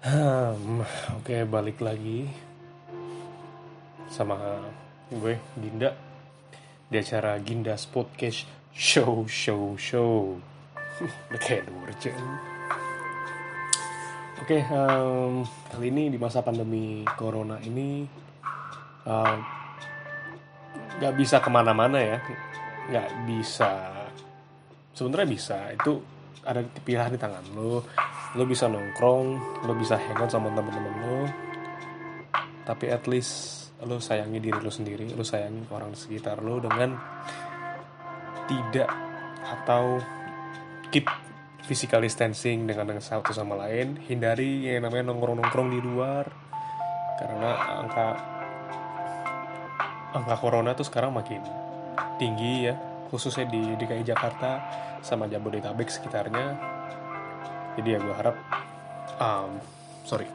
Hmm, Oke, balik lagi sama gue Ginda di acara Ginda's Podcast Show Show Show. Kayak. Oke, em, kali ini di masa pandemi corona ini em, nggak bisa ke mana-mana ya, nggak bisa. Sebenarnya bisa, itu ada pilihan di tangan lo. Lo bisa nongkrong, lo bisa hangout sama temen-temen lo. Tapi at least lo sayangi diri lo sendiri, lo sayangi orang sekitar lo dengan tidak atau keep physical distancing dengan satu sama lain. Hindari yang namanya nongkrong-nongkrong di luar. Karena angka angka corona tuh sekarang makin tinggi ya. Khususnya di DKI Jakarta sama Jabodetabek sekitarnya jadi ya gue harap um, sorry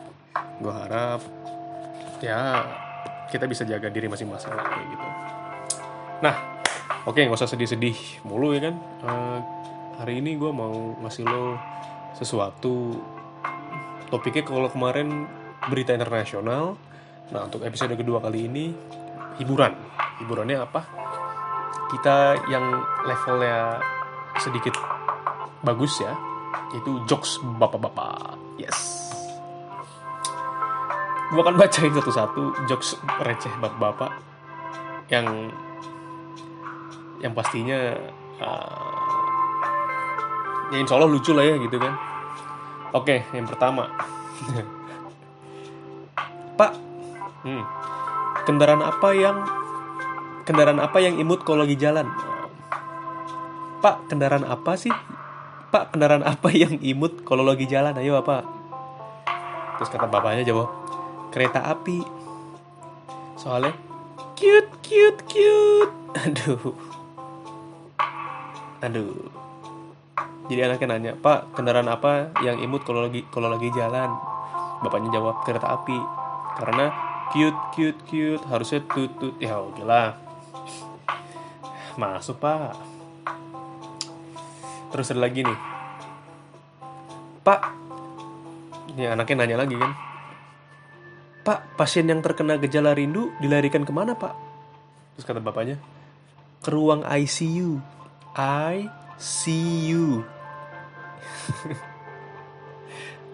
gue harap ya kita bisa jaga diri masing-masing kayak gitu. Nah oke nggak usah sedih-sedih mulu ya kan? Eh, hari ini gue mau ngasih lo sesuatu topiknya kalau kemarin berita internasional. Nah untuk episode kedua kali ini hiburan. Hiburannya apa? Kita yang levelnya sedikit bagus ya itu jokes bapak-bapak. Yes. Gue akan bacain satu-satu jokes receh bapak-bapak yang yang pastinya uh, ya insya Allah lucu lah ya gitu kan. Oke yang pertama. Pak hmm, kendaraan apa yang kendaraan apa yang imut kalau lagi jalan? Pak kendaraan apa sih pak kendaraan apa yang imut kalau lagi jalan? Ayo apa terus kata bapaknya jawab kereta api. Soalnya cute cute cute. Aduh. Aduh. Jadi anaknya nanya pak kendaraan apa yang imut kalau lagi kalau lagi jalan? Bapaknya jawab kereta api. Karena cute cute cute. Harusnya tut tut. Ya oke lah. Masuk pak terus ada lagi nih. Pak. Ini anaknya nanya lagi kan? Pak pasien yang terkena gejala rindu dilarikan ke mana pak? Terus kata bapaknya ke ruang ICU ICU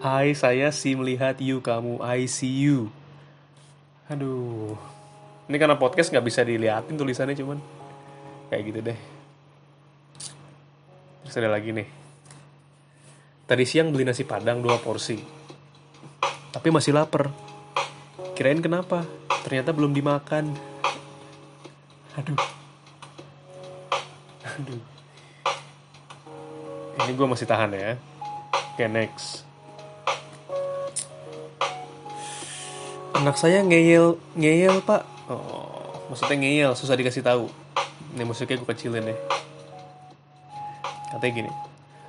Hai saya si melihat you kamu ICU Aduh. Ini karena podcast nggak bisa diliatin tulisannya cuman. Kayak gitu deh Terus ada lagi nih. Tadi siang beli nasi padang dua porsi. Tapi masih lapar. Kirain kenapa? Ternyata belum dimakan. Aduh. Aduh. Ini gue masih tahan ya. Oke next. Anak saya ngeyel Ngeyel pak. Oh Maksudnya ngeyel Susah dikasih tahu. Ini musiknya gue kecilin deh Katanya gini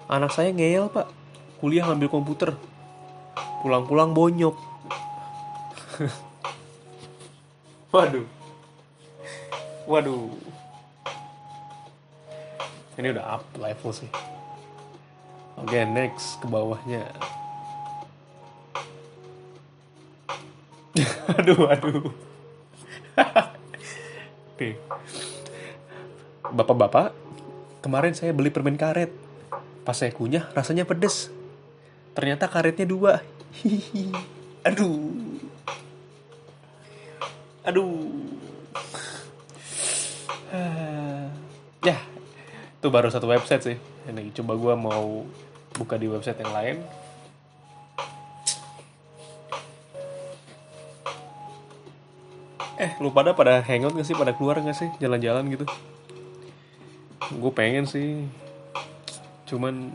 Anak saya ngeyel pak. Kuliah ngambil komputer. Pulang-pulang bonyok. Waduh. Waduh. Ini udah up level sih. Oke next ke bawahnya. Aduh aduh Nih. Bapak-bapak Kemarin saya beli permen karet Pas saya kunyah rasanya pedes Ternyata karetnya dua Hihi. Aduh Aduh Ya Itu baru satu website sih Ini coba gue mau Buka di website yang lain Eh, lu pada pada hangout gak sih? Pada keluar gak sih? Jalan-jalan gitu? Gue pengen sih. Cuman...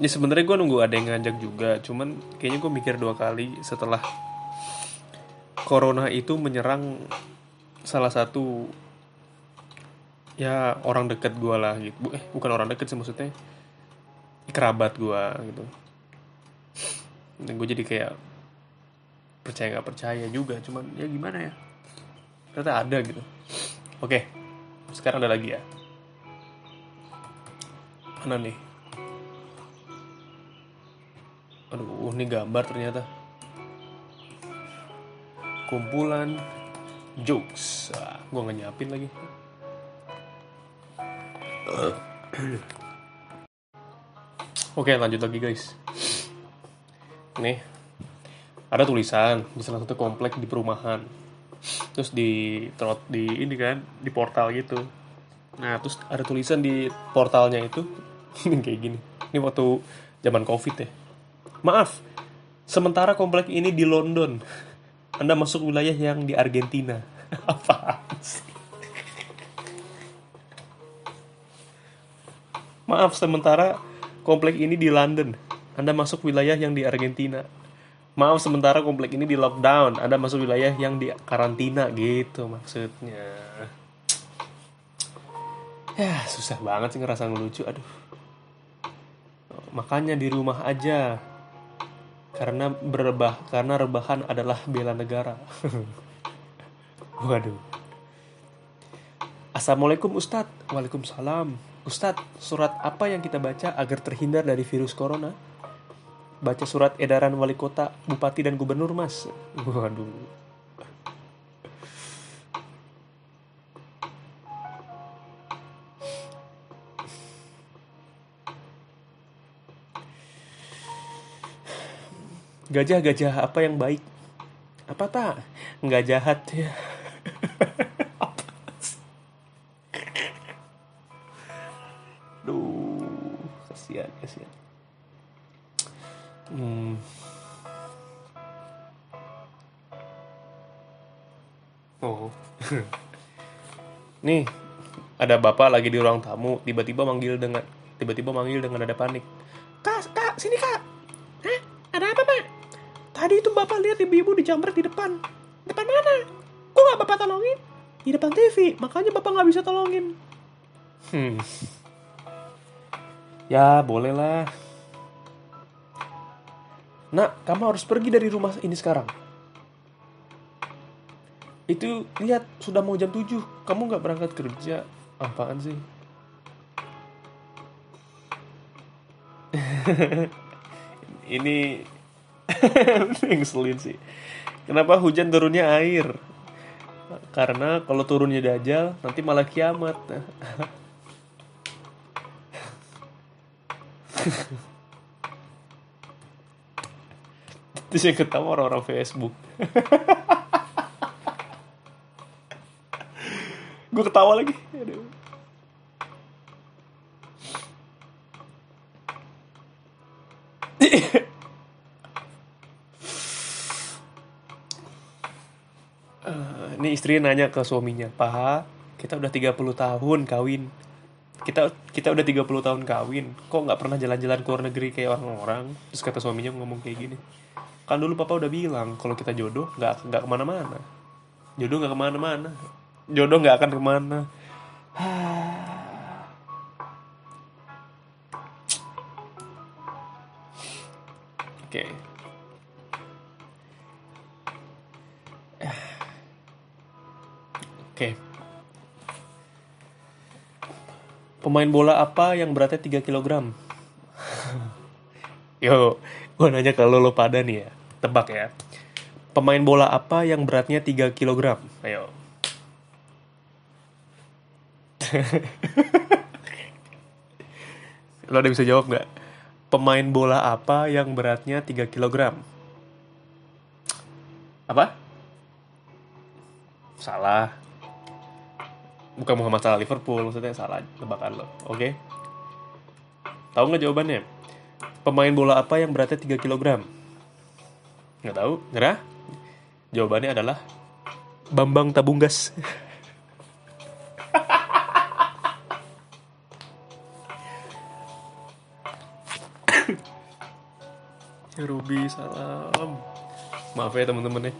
Ya sebenarnya gue nunggu ada yang ngajak juga. Cuman kayaknya gue mikir dua kali setelah... Corona itu menyerang salah satu ya orang deket gue lah gitu. Eh bukan orang deket sih maksudnya. Kerabat gue gitu. Dan gue jadi kayak percaya nggak percaya juga. Cuman ya gimana ya? Ternyata ada gitu. Oke sekarang ada lagi ya? Mana nih? Aduh ini gambar ternyata. Kumpulan jokes. Ah, gue nggak nyiapin lagi. Oke lanjut lagi guys. Nih Ada tulisan di salah satu komplek di perumahan Terus di trot di ini kan Di portal gitu. Nah terus ada tulisan di portalnya itu Kayak gini. Ini waktu zaman covid ya. Maaf Sementara komplek ini di London. Anda masuk wilayah yang di Argentina. Apa? Maaf, sementara komplek ini di London. Anda masuk wilayah yang di Argentina. Maaf, sementara komplek ini di lockdown. Anda masuk wilayah yang di karantina gitu maksudnya. Ya, susah banget sih ngerasa ngelucu. Aduh. Makanya di rumah aja. Karena berebah, karena rebahan adalah bela negara. Waduh. Assalamualaikum Ustadz. Waalaikumsalam. Ustadz, surat apa yang kita baca agar terhindar dari virus corona? Baca surat edaran wali kota, bupati, dan gubernur, mas. Waduh. Gajah-gajah apa yang baik? Apa tak? Nggak jahat ya. Nih, ada bapak lagi di ruang tamu, tiba-tiba manggil dengan tiba-tiba manggil dengan ada panik. Kak, kak, sini kak. Hah? Ada apa, Pak? Tadi itu bapak lihat ibu-ibu dijamret di depan. Depan mana? Kok nggak bapak tolongin? Di depan TV, makanya bapak nggak bisa tolongin. Hmm. Ya, bolehlah. Nak, kamu harus pergi dari rumah ini sekarang. Itu, lihat, sudah mau jam 7. Kamu nggak berangkat kerja. Apaan sih? ini ngeselin sih. Kenapa hujan turunnya air? Karena kalau turunnya dajal, nanti malah kiamat. Terus yang ketawa orang-orang Facebook. Gue ketawa lagi. Aduh. Uh, ini istri nanya ke suaminya, Pak, kita udah 30 tahun kawin. Kita kita udah 30 tahun kawin. Kok nggak pernah jalan-jalan ke luar negeri kayak orang-orang? Terus kata suaminya ngomong kayak gini kan dulu papa udah bilang kalau kita jodoh nggak nggak ke mana-mana. Jodoh nggak ke mana-mana jodoh nggak akan ke mana oke oke. Pemain bola apa yang beratnya 3 kg? Yo, gue nanya ke lo, lo pada nih ya. Tebak ya. Pemain bola apa yang beratnya 3 kg? Ayo. Lo ada bisa jawab nggak? Pemain bola apa yang beratnya 3 kg? Apa? Salah bukan Muhammad Salah Liverpool maksudnya salah tebakan lo oke okay? tahu nggak jawabannya pemain bola apa yang beratnya 3 kg nggak tahu nyerah jawabannya adalah Bambang Tabunggas Ruby salam maaf ya teman-teman ya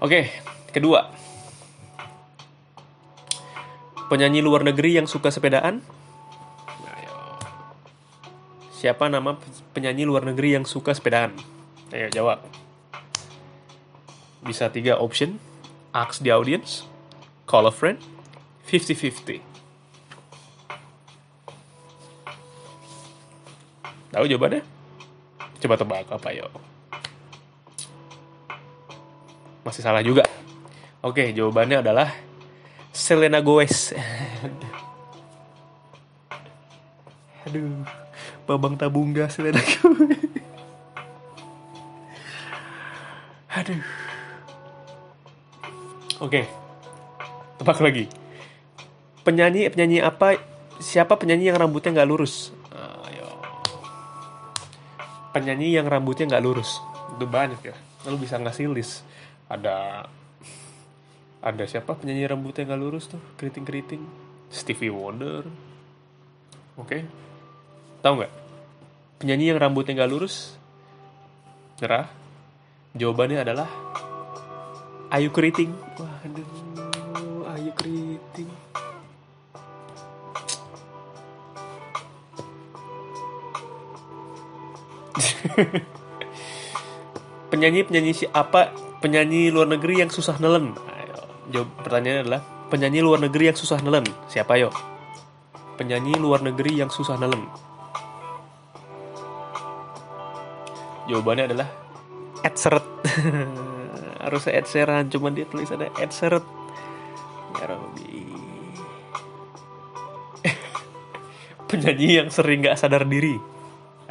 oke kedua penyanyi luar negeri yang suka sepedaan? Siapa nama penyanyi luar negeri yang suka sepedaan? Ayo jawab. Bisa tiga option. Ask the audience. Call a friend. 50-50. Tahu jawabannya? Coba tebak apa yo? Masih salah juga. Oke, jawabannya adalah Selena Gomez. Aduh, babang tabungga Selena Gomez. Aduh. Oke, tebak lagi. Penyanyi penyanyi apa? Siapa penyanyi yang rambutnya nggak lurus? Penyanyi yang rambutnya nggak lurus. Itu banyak ya. Lalu bisa ngasih list. Ada ada siapa penyanyi rambutnya nggak lurus tuh keriting keriting Stevie Wonder oke okay. tahu nggak penyanyi yang rambutnya nggak lurus nyerah jawabannya adalah Ayu Keriting waduh penyanyi penyanyi siapa penyanyi luar negeri yang susah nelen Jawab pertanyaannya adalah penyanyi luar negeri yang susah nelen. Siapa yo? Penyanyi luar negeri yang susah nelen. Jawabannya adalah Ed Sheeran. Harusnya Ed Sheeran, cuman dia tulis ada Ed Sheeran. Ya Rabbi. penyanyi yang sering nggak sadar diri.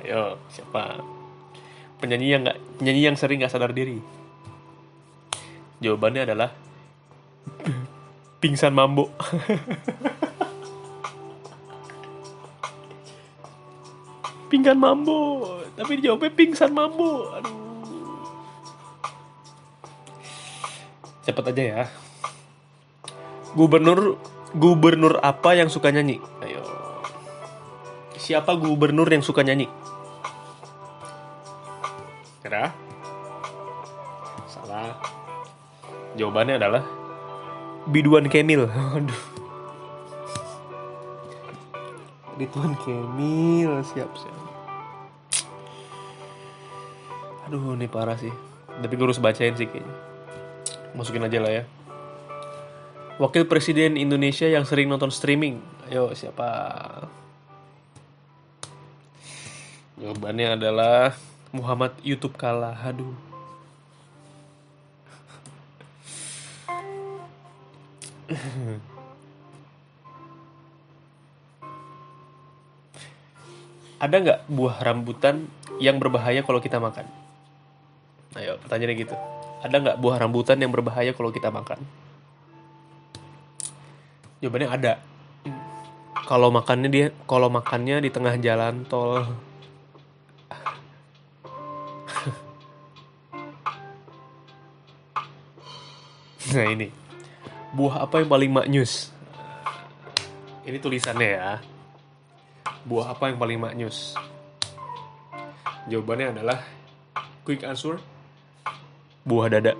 Ayo, siapa? Penyanyi yang nggak penyanyi yang sering nggak sadar diri. Jawabannya adalah pingsan mambo. Pingsan mambo. Tapi dijawabnya pingsan mambo. Aduh. Cepet aja ya. Gubernur gubernur apa yang suka nyanyi? Ayo. Siapa gubernur yang suka nyanyi salah jawabannya adalah Biduan Kemil. Aduh. Ridwan Kemil siap siap. Aduh ini parah sih. Tapi gue harus bacain sih kayaknya. Masukin aja lah ya. Wakil Presiden Indonesia yang sering nonton streaming. Ayo siapa? Jawabannya adalah Muhammad YouTube kalah. Aduh. Ada nggak buah rambutan yang berbahaya kalau kita makan? Ayo, pertanyaannya gitu. Ada nggak buah rambutan yang berbahaya kalau kita makan? Jawabannya ada. Kalau makannya dia, kalau makannya di tengah jalan tol. Nah ini buah apa yang paling maknyus? Ini tulisannya ya. Buah apa yang paling maknyus? Jawabannya adalah quick answer. Buah dada.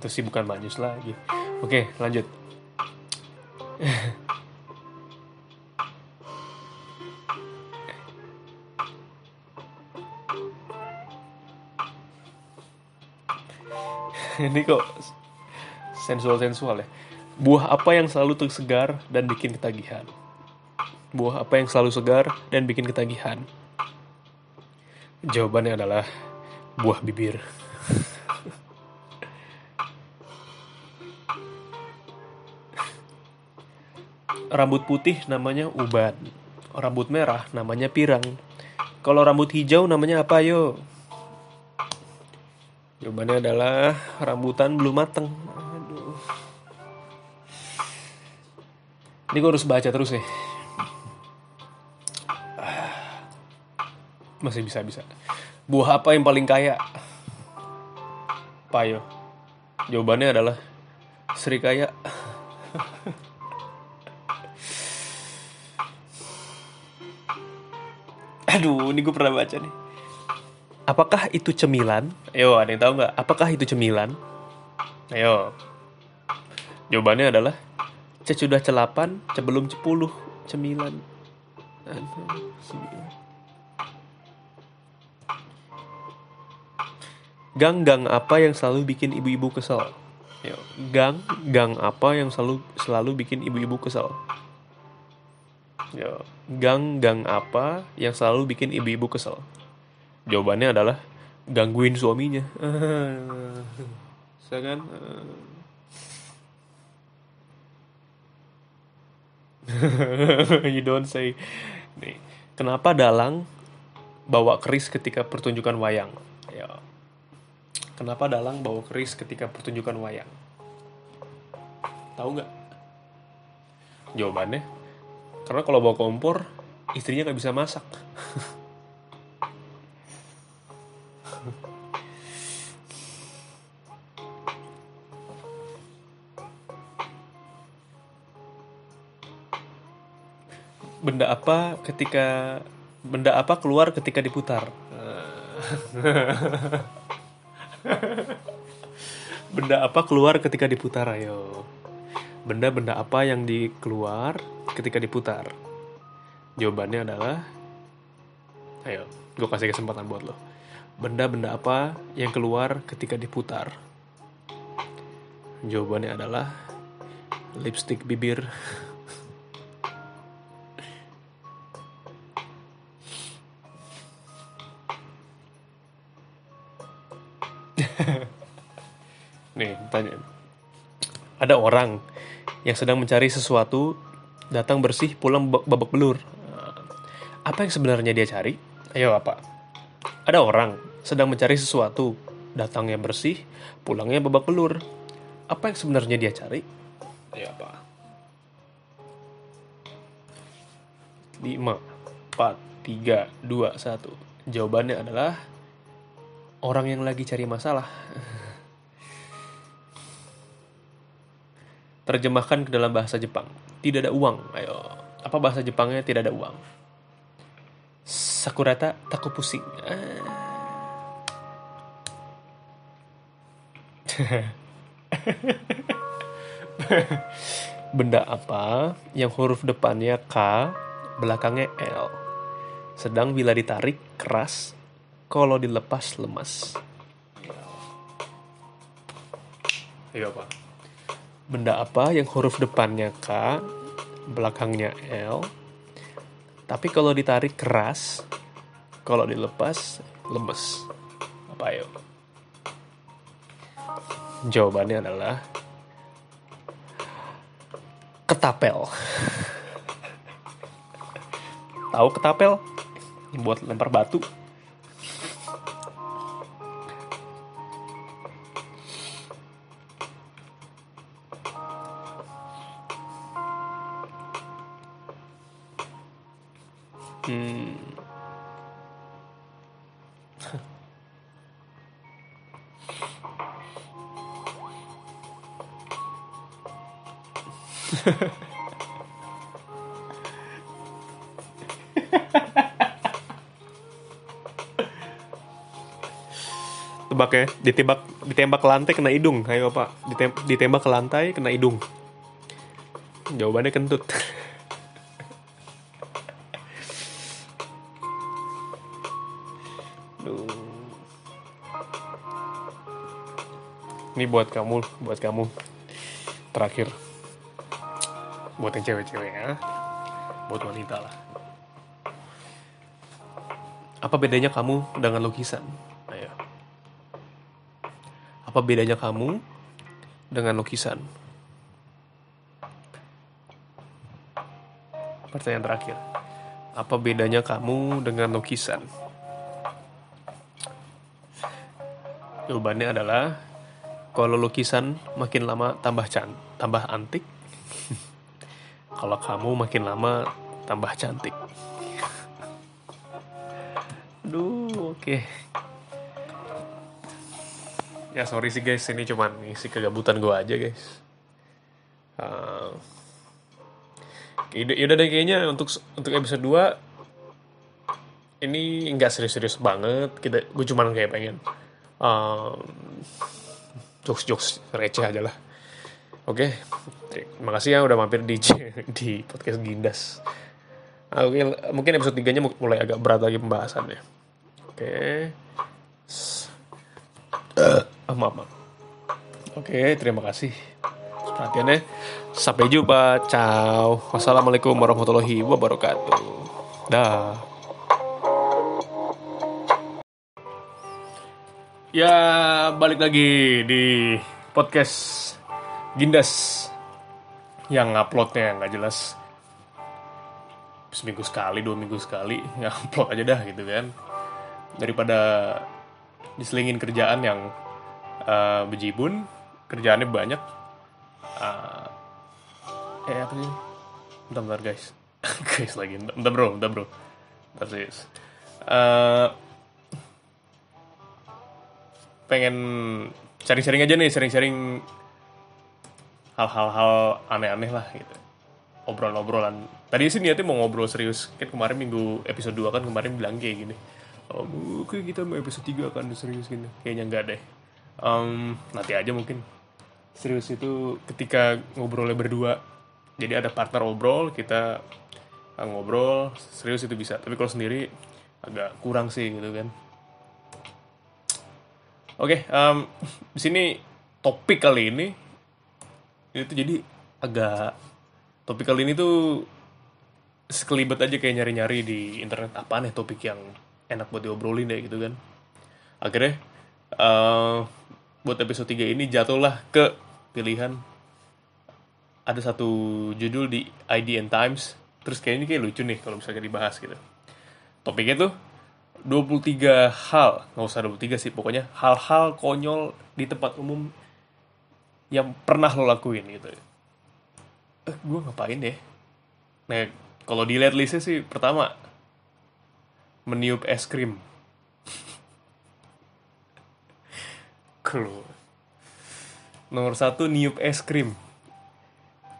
Itu sih bukan maknyus lagi. Oke, lanjut. Ini kok sensual sensual ya. Buah apa yang selalu tersegar dan bikin ketagihan? Buah apa yang selalu segar dan bikin ketagihan? Jawabannya adalah buah bibir. Rambut putih namanya uban. Rambut merah namanya pirang. Kalau rambut hijau namanya apa yo Jawabannya adalah rambutan belum mateng. Aduh. Ini gue harus baca terus nih. Masih bisa bisa. Buah apa yang paling kaya? Payo. Jawabannya adalah serikaya. Aduh, ini gue pernah baca nih. Apakah itu cemilan? Ayo, ada yang tahu nggak? Apakah itu cemilan? Ayo. Jawabannya adalah C sudah celapan, C belum cepuluh, cemilan. Gang-gang apa yang selalu bikin ibu-ibu kesel? Ayo, gang, gang apa yang selalu selalu bikin ibu-ibu kesel? Gang gang apa yang selalu bikin ibu-ibu kesel? Jawabannya adalah gangguin suaminya. Saya kan you don't say. Nih, kenapa dalang bawa keris ketika pertunjukan wayang? Ya. Kenapa dalang bawa keris ketika pertunjukan wayang? Tahu nggak? Jawabannya, karena kalau bawa kompor, istrinya nggak bisa masak. benda apa ketika benda apa keluar ketika diputar? Benda apa keluar ketika diputar? Ayo. Benda-benda apa yang dikeluar ketika diputar? Jawabannya adalah ayo gue kasih kesempatan buat lo. Benda-benda apa yang keluar ketika diputar? Jawabannya adalah lipstick bibir Ada orang yang sedang mencari sesuatu, datang bersih, pulang babak belur. Apa yang sebenarnya dia cari? Ayo apa? Ada orang sedang mencari sesuatu, datangnya bersih, pulangnya babak belur. Apa yang sebenarnya dia cari? Ayo apa? 5, 4, 3, 2, 1. Jawabannya adalah orang yang lagi cari masalah. Terjemahkan ke dalam bahasa Jepang. Tidak ada uang. Ayo. Apa bahasa Jepangnya tidak ada uang? Sakurata takut pusing. Benda apa yang huruf depannya K, belakangnya L. Sedang bila ditarik keras, kalau dilepas lemas. Ayo apa? Benda apa yang huruf depannya K, belakangnya L, tapi kalau ditarik keras, kalau dilepas lemes. Apa ayo? Jawabannya adalah ketapel. Tahu ketapel? Buat lempar batu. Ya, ditembak ditembak ke lantai kena hidung. Ayo Pak, ditembak, ditembak ke lantai kena hidung. Jawabannya kentut. Ini buat kamu, buat kamu. Terakhir. Buat yang cewek-cewek ya. Buat wanita lah. Apa bedanya kamu dengan lukisan? Apa bedanya kamu dengan lukisan? Pertanyaan terakhir. Apa bedanya kamu dengan lukisan? Jawabannya adalah kalau lukisan makin lama tambah can tambah antik kalau kamu makin lama tambah cantik Duh, oke okay. Ya sorry sih guys ini cuman isi kegabutan gue aja guys uh, yaudah deh kayaknya untuk untuk episode 2 ini nggak serius-serius banget kita gue cuman kayak pengen um, jokes-jokes receh aja lah. Oke, terima kasih ya udah mampir di di podcast Gindas. Nah, oke, mungkin episode 3-nya mulai agak berat lagi pembahasannya. Oke. Uh, maaf, maaf. Oke, terima kasih perhatiannya. Sampai jumpa. Ciao. Wassalamualaikum warahmatullahi wabarakatuh. Dah. Ya, balik lagi di podcast Gindas yang uploadnya nggak jelas seminggu sekali, dua minggu sekali, nggak upload aja dah gitu kan. Daripada diselingin kerjaan yang uh, bejibun, kerjaannya banyak. Uh, eh apa sih? Bentar, bentar guys. guys lagi, bentar, bentar bro, bentar bro. Bentar serius. Uh, pengen sharing-sharing aja nih, sharing-sharing hal-hal aneh-aneh lah gitu. Obrolan-obrolan. Tadi sih niatnya mau ngobrol serius. Kan kemarin minggu episode 2 kan kemarin bilang kayak gini. Oh, oke kita mau episode 3 akan serius gini. Kayaknya enggak deh. Um, nanti aja mungkin. Serius itu ketika ngobrolnya berdua. Jadi ada partner ngobrol, kita ngobrol, serius itu bisa. Tapi kalau sendiri agak kurang sih gitu kan Oke, okay, um, di sini topik kali ini itu jadi agak topik kali ini tuh sekelibet aja kayak nyari-nyari di internet apa nih topik yang enak buat diobrolin deh gitu kan. Akhirnya uh, buat episode 3 ini jatuhlah ke pilihan ada satu judul di IDN Times terus kayak ini kayak lucu nih kalau misalnya dibahas gitu. Topiknya tuh 23 hal, nggak usah 23 sih, pokoknya hal-hal konyol di tempat umum yang pernah lo lakuin gitu. Eh, gue ngapain deh? Nah, kalau dilihat listnya sih, pertama, meniup es krim. Kalau nomor satu niup es krim.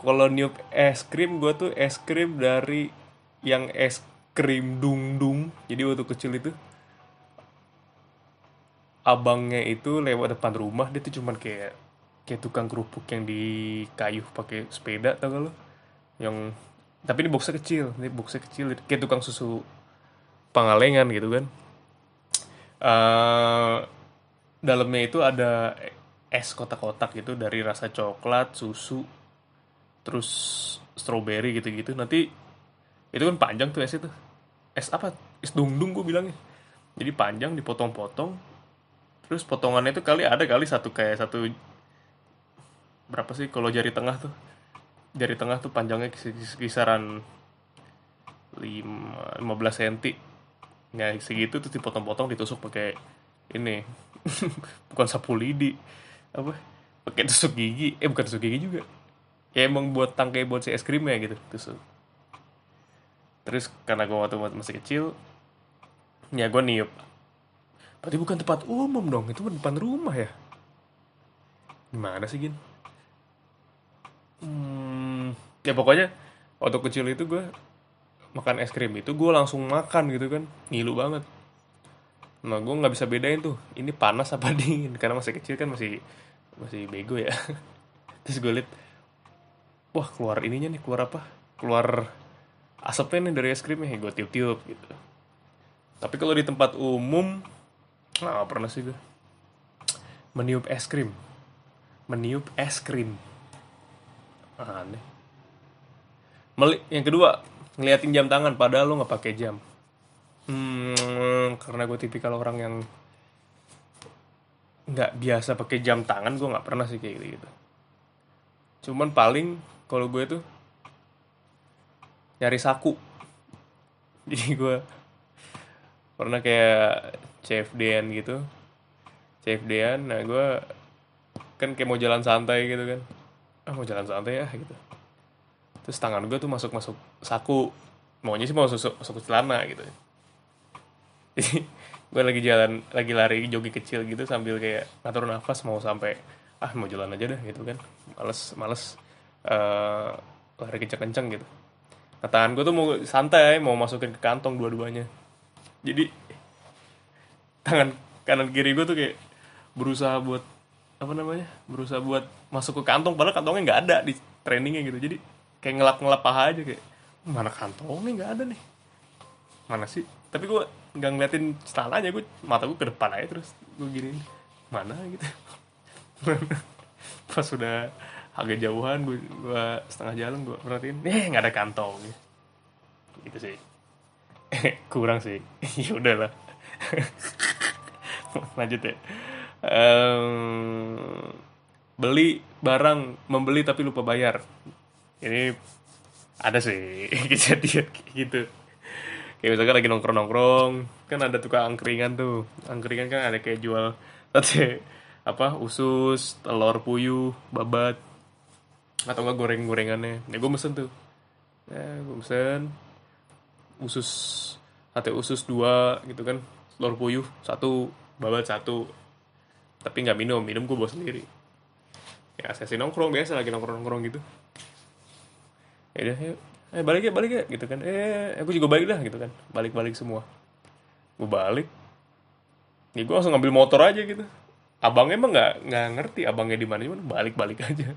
Kalau niup es krim, gue tuh es krim dari yang es krim dung dung jadi waktu kecil itu abangnya itu lewat depan rumah dia tuh cuman kayak kayak tukang kerupuk yang di kayu pakai sepeda tau gak lo yang tapi ini boxnya kecil ini boxnya kecil kayak tukang susu pangalengan gitu kan. Uh, dalamnya itu ada es kotak-kotak gitu dari rasa coklat susu terus strawberry gitu-gitu. Nanti itu kan panjang tuh es itu es apa? Es dung dung gue bilangnya. Jadi panjang dipotong-potong. Terus potongannya itu kali ada kali satu kayak satu berapa sih kalau jari tengah tuh. Jari tengah tuh panjangnya kisaran 5, 15 cm nggak segitu tuh dipotong-potong ditusuk pakai ini bukan sapu lidi. Apa? Pakai tusuk gigi. Eh bukan tusuk gigi juga. Ya emang buat tangkai buat si es krim ya gitu tusuk. Terus karena gue waktu masih kecil ya gue niup. Berarti bukan tempat umum dong itu depan rumah ya? Gimana sih gin? Hmm, ya pokoknya waktu kecil itu gue makan es krim itu gue langsung makan gitu kan. Ngilu banget nah gue nggak bisa bedain tuh ini panas apa dingin? Karena masih kecil kan masih masih bego ya. Terus gue liat wah keluar ininya nih keluar apa? Keluar asapnya nih dari es krimnya. Gue tiup-tiup gitu. Tapi kalau di tempat umum nggak pernah sih gue meniup es krim. Meniup es krim. Aneh. Meli yang kedua ngeliatin jam tangan padahal lo nggak pakai jam. Hmm, karena gue tipikal orang yang nggak biasa pakai jam tangan gue nggak pernah sih kayak gitu, cuman paling kalau gue tuh nyari saku. Jadi gue pernah kayak CFD-an gitu. CFD-an nah gue kan kayak mau jalan santai gitu kan. Ah mau jalan santai ya gitu. Terus tangan gue tuh masuk masuk saku. Maunya sih mau masuk masuk celana gitu gue lagi jalan lagi lari jogi kecil gitu sambil kayak ngatur nafas mau sampai ah mau jalan aja deh gitu kan males males uh, lari kenceng-kenceng gitu Nah, tangan gue tuh mau santai, mau masukin ke kantong dua-duanya. Jadi tangan kanan kiri gue tuh kayak berusaha buat apa namanya? Berusaha buat masuk ke kantong padahal kantongnya nggak ada di trainingnya gitu. Jadi kayak ngelap-ngelap paha aja kayak mana kantongnya nggak ada nih. Mana sih? Tapi gue nggak ngeliatin celananya gue mata gue ke depan aja terus. Gue gini mana? gitu. Pas sudah agak jauhan gue gua setengah jalan gue perhatiin eh nggak ada kantong. Gitu sih. Kurang sih. Ya udahlah lanjut ya. Em, beli barang membeli tapi lupa bayar. Ini ada sih kejadian gitu kayak misalkan lagi nongkrong nongkrong kan ada tukang angkringan tuh. Angkringan kan ada kayak jual sate apa usus telur puyuh babat atau enggak goreng gorengannya ya gue mesen tuh. Ya gue mesen. Usus sate usus dua gitu kan. Telur puyuh satu babat satu. Tapi nggak minum minum gue bawa sendiri. Ya sesi nongkrong biasa lagi nongkrong nongkrong gitu. Ya udah eh balik ya balik ya gitu kan. Eh aku juga balik dah gitu kan. Balik balik semua. Gue balik. Ya gue langsung ngambil motor aja gitu. Abangnya emang nggak nggak ngerti abangnya di mana balik balik aja.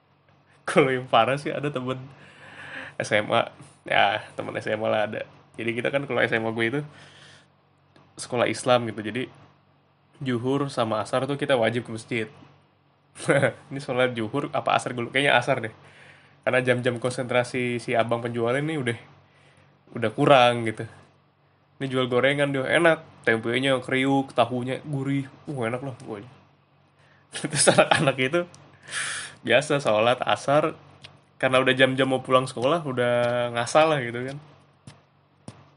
Kalau yang parah sih ada temen SMA ya temen SMA lah ada. Jadi kita kan kalau SMA gue itu sekolah Islam gitu. Jadi juhur sama asar tuh kita wajib ke masjid. Ini sholat juhur apa asar gue kayaknya asar deh karena jam-jam konsentrasi si abang penjualnya ini udah udah kurang gitu. Ini jual gorengan dia enak. Tempenya kriuk tahunya gurih. Uh enak loh gue terus anak-anak itu biasa sholat asar. Karena udah jam-jam mau pulang sekolah udah ngasal lah gitu kan.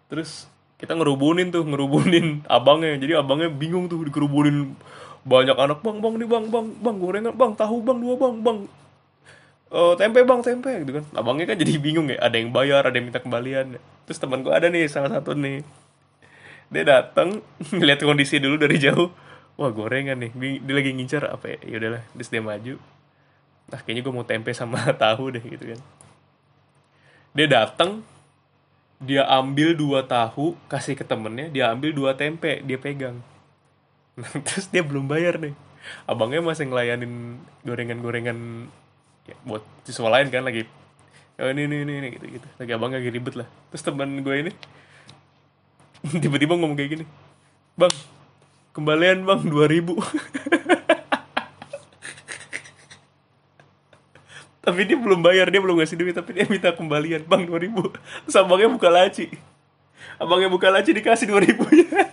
Terus kita ngerubunin tuh ngerubunin abangnya. Jadi abangnya bingung tuh dikerubunin banyak anak bang bang nih bang bang bang gorengan bang tahu bang dua bang bang Eh, tempe bang tempe gitu kan. Abangnya kan jadi bingung ya ada yang bayar ada yang minta kembalian. Terus teman gue ada nih salah satu nih. Dia datang ngeliat kondisi dulu dari jauh. Wah gorengan nih dia, dia lagi ngincar apa ya? Ya udahlah terus dia maju. Nah kayaknya gue mau tempe sama tahu deh gitu kan. Dia datang dia ambil dua tahu kasih ke temennya dia ambil dua tempe dia pegang. Terus dia belum bayar nih. Abangnya masih ngelayanin gorengan-gorengan ya, buat siswa lain kan lagi oh ini ini ini, gitu gitu. Lagi abangnya lagi ribet lah. Terus teman gue ini tiba-tiba ngomong kayak gini bang kembalian bang 2000 tapi dia belum bayar dia belum ngasih duit tapi dia minta kembalian bang 2000 terus abangnya buka laci. Abangnya buka laci dikasih 2000 nya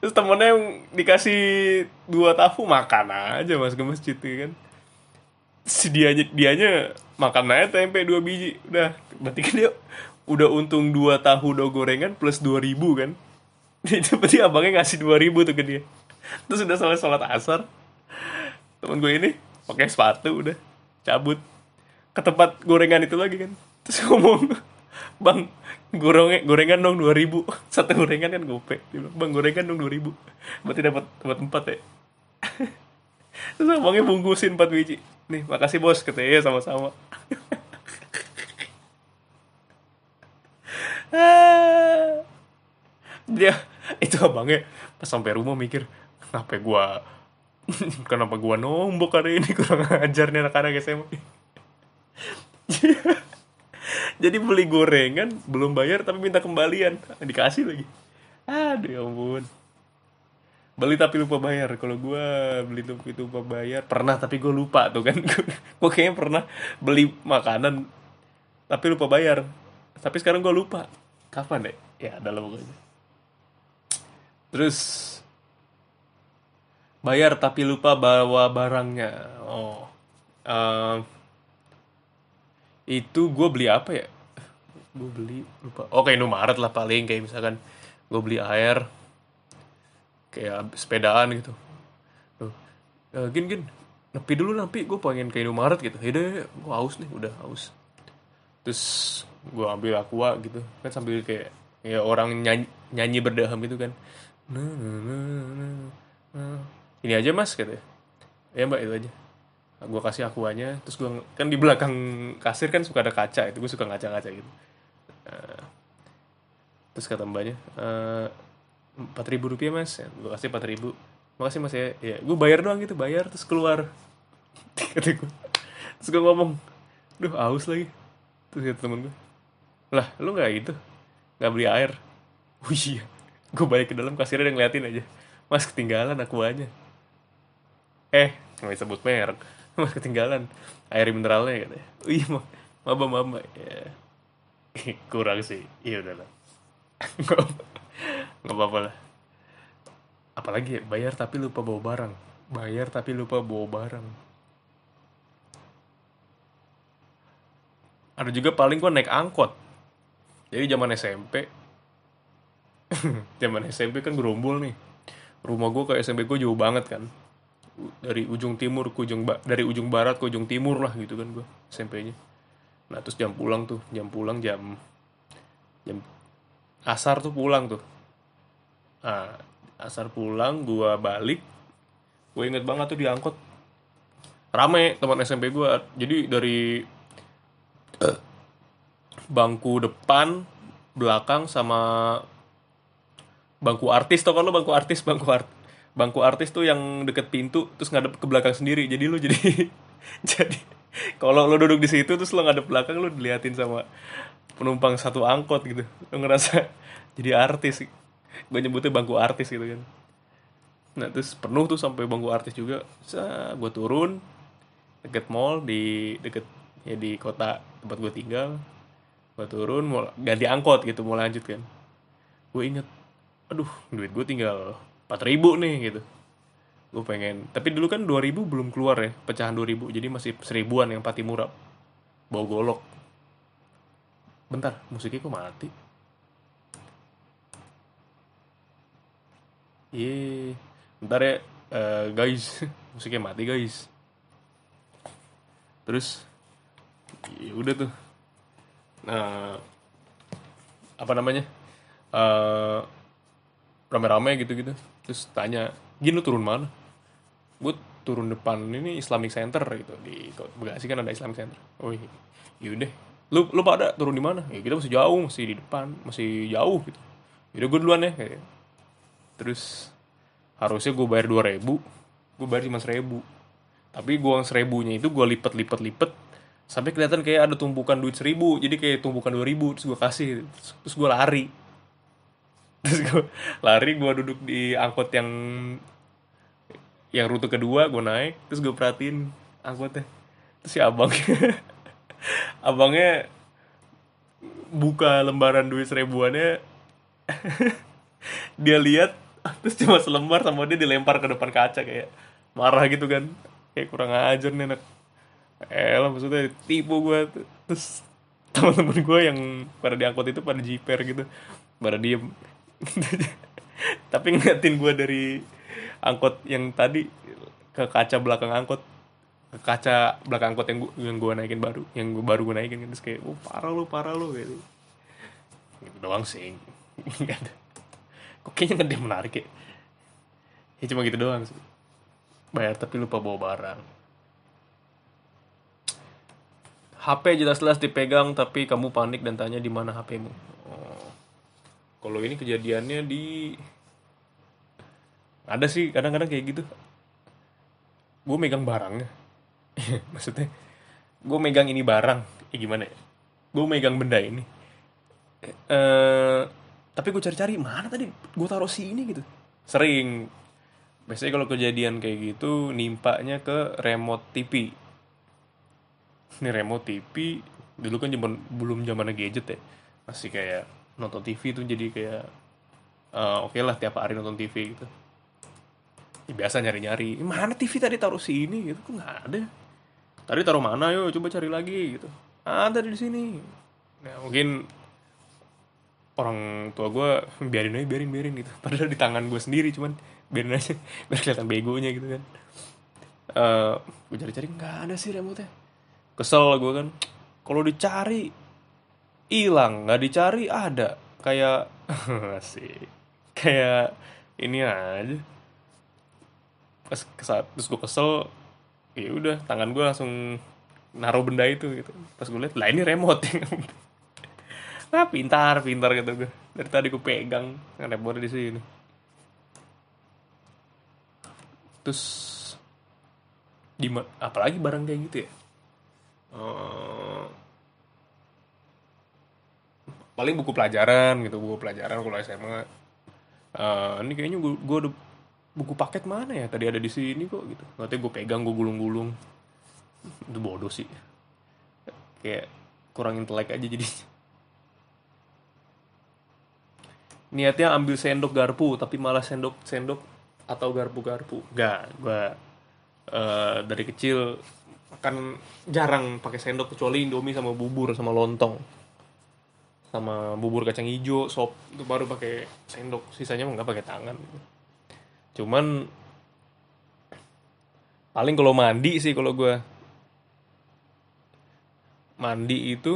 terus temennya yang dikasih dua tahu makan aja mas ke masjid ya kan? Si dianya dianya makan aja tempe dua biji udah. Berarti kan dia udah untung dua tahu do gorengan plus dua ribu kan? Itu berarti abangnya ngasih dua ribu tuh ke dia. Terus udah selesai sholat asar temen gue ini pakai sepatu udah. Cabut. Ke tempat gorengan itu lagi kan? Terus ngomong bang gorengan gorengan dong dua ribu. Satu gorengan kan gope. Bang gorengan dong dua ribu. Berarti dapat dapat empat ya? Terus abangnya bungkusin empat biji. Nih makasih bos katanya "Iya, sama-sama. Dia itu abangnya pas sampai rumah mikir kenapa gua kenapa gua nombok hari ini? Kurang ajar nih anak-anak SMA jadi beli gorengan belum bayar tapi minta kembalian. Dikasih lagi. Aduh ya ampun. Beli tapi lupa bayar. Kalau gua beli tapi lupa bayar pernah tapi gue lupa tuh kan. Gue kayaknya pernah beli makanan tapi lupa bayar. Tapi sekarang gue lupa. Kapan deh ya ada lah pokoknya. Terus bayar tapi lupa bawa barangnya. Oh Ehm, itu gue beli apa ya? Gue beli lupa. Oke Indomaret lah paling kayak misalkan gue beli air kayak sepedaan gitu. Eh, gin gin nepi dulu nepi gue pengen ke Indomaret gitu. Yaudah gue haus nih udah haus. Terus gue ambil aqua gitu. Kan sambil kayak ya orang nyanyi, nyanyi berdaham gitu kan. Nah, nah, nah, nah, nah. ini aja mas katanya. Ya mbak itu aja gue kasih akuanya terus gue kan di belakang kasir kan suka ada kaca itu gue suka ngaca-ngaca gitu. Nah, terus kata mbaknya empat ribu rupiah mas. Gue kasih empat ribu. Makasih mas ya. Ya gue bayar doang gitu bayar terus keluar. Kata gue terus gue ngomong duh aus lagi. Terus kata temen gue lah lu nggak itu? Nggak beli air? Oh iya. Gue balik ke dalam kasirnya udah ngeliatin aja. Mas ketinggalan aquanya. Eh nggak bisa sebut merek mas ketinggalan. Air mineralnya katanya. Oh, iya mah maba maba. Ya kurang sih. Iya udahlah nggak apa-apa lah. Apalagi ya, bayar tapi lupa bawa barang. Bayar tapi lupa bawa barang. Ada juga paling gua naik angkot. Jadi zaman SMP zaman SMP kan gerombol nih. Rumah gua ke SMP gua jauh banget kan dari ujung timur ke ujung ba dari ujung barat ke ujung timur lah gitu kan gua SMP-nya nah terus jam pulang tuh jam pulang jam jam asar tuh pulang tuh. Nah, asar pulang gua balik gue inget banget tuh di angkot. Rame teman SMP gua. Jadi dari bangku depan belakang sama bangku artis tau kan lo bangku artis bangku art bangku artis tuh yang deket pintu terus ngadep ke belakang sendiri. Jadi lo jadi jadi kalau lo duduk di situ terus lo ngadep belakang lo diliatin sama penumpang satu angkot gitu. Lo ngerasa jadi artis. Gue nyebutnya bangku artis gitu kan. Nah terus penuh tuh sampai bangku artis juga. Sa gue turun deket mall di deket ya di kota tempat gue tinggal. Gue turun mau ganti angkot gitu mau lanjut kan. Gue inget aduh duit gue tinggal empat ribu nih gitu. Gue pengen. Tapi dulu kan 2000 belum keluar ya pecahan 2000 jadi masih seribuan yang pati murah bawa golok. Bentar musiknya kok mati? Iya, bentar ya. Uh, guys, musiknya mati guys. Terus, ya udah tuh, nah apa namanya? Uh, rame-rame gitu-gitu terus tanya gini lu turun mana? Gue turun depan ini Islamic Center gitu. Di Bekasi kan ada Islamic Center. Oh iya. Yaudah lu lu pada turun di mana? Ya kita masih jauh masih di depan masih jauh gitu. Yaudah gue duluan ya kayak terus harusnya gue bayar dua ribu gue bayar cuma seribu tapi gue seribunya itu gue lipet lipet lipet sampai kelihatan kayak ada tumpukan duit seribu. Jadi kayak tumpukan dua ribu terus gue kasih terus, terus gue lari terus gue lari gue duduk di angkot yang yang rute kedua gue naik terus gue perhatiin angkotnya. Terus si abang abangnya buka lembaran duit seribuannya. Dia lihat terus cuma selembar sama dia dilempar ke depan kaca kayak marah gitu kan. Kayak kurang ajar nih anak. Eh lah maksudnya tipu gue terus teman-teman gue yang pada diangkut itu pada jiper gitu. Pada diem tapi ngeliatin gue dari angkot yang tadi ke kaca belakang angkot ke kaca belakang angkot yang gue yang gue naikin baru yang gue baru gue naikin terus kayak oh parah lu parah lu gitu. Gitu doang sih. Kok kayaknya dia menarik ya? Ya cuma gitu doang sih. Bayar tapi lupa bawa barang. HP jelas-jelas dipegang tapi kamu panik dan tanya di mana HPmu. Kalau ini kejadiannya di ada sih kadang-kadang kayak gitu. Gue megang barangnya. Maksudnya gue megang ini barang. Ya gimana ya? Gue megang benda ini. Eh, tapi gue cari-cari mana tadi gue taruh sini gitu. Sering. Biasanya kalau kejadian kayak gitu nimpaknya ke remote TV ini remote TV dulu kan zaman belum zaman gadget ya masih kayak nonton TV tuh jadi kayak uh, oke okay lah tiap hari nonton TV gitu. Ya, biasa nyari nyari mana TV tadi taruh sini? Gitu kok nggak ada? Tadi taruh mana? Yo coba cari lagi gitu. Ada di sini. Nah mungkin orang tua gue biarin aja biarin biarin gitu. Padahal di tangan gue sendiri cuman biarin aja biar kelihatan begonya gitu kan. Uh, eh, gue cari cari nggak ada sih remote nya kesel gue kan kalau dicari hilang nggak dicari ada. Kayak sih kayak ini aja. Pas kesat terus gue kesel ya udah tangan gue langsung naruh benda itu gitu. Pas gue lihat lah ini remote. Nah pintar pintar gitu gue dari tadi gue pegang remote di sini. Terus di apalagi barang kayak gitu ya? Uh, paling buku pelajaran gitu buku pelajaran kalau SMA uh, ini kayaknya gue gue udah buku paket mana ya? Tadi ada di sini kok gitu. Nanti gue pegang gue gulung-gulung. Itu bodoh sih. Kayak kurang intelek aja jadi niatnya ambil sendok garpu tapi malah sendok sendok atau garpu garpu gak gue uh, dari kecil makan jarang pakai sendok kecuali indomie sama bubur sama lontong sama bubur kacang hijau sop itu baru pakai sendok. Sisanya nggak pakai tangan. Cuman paling kalau mandi sih kalau gue mandi itu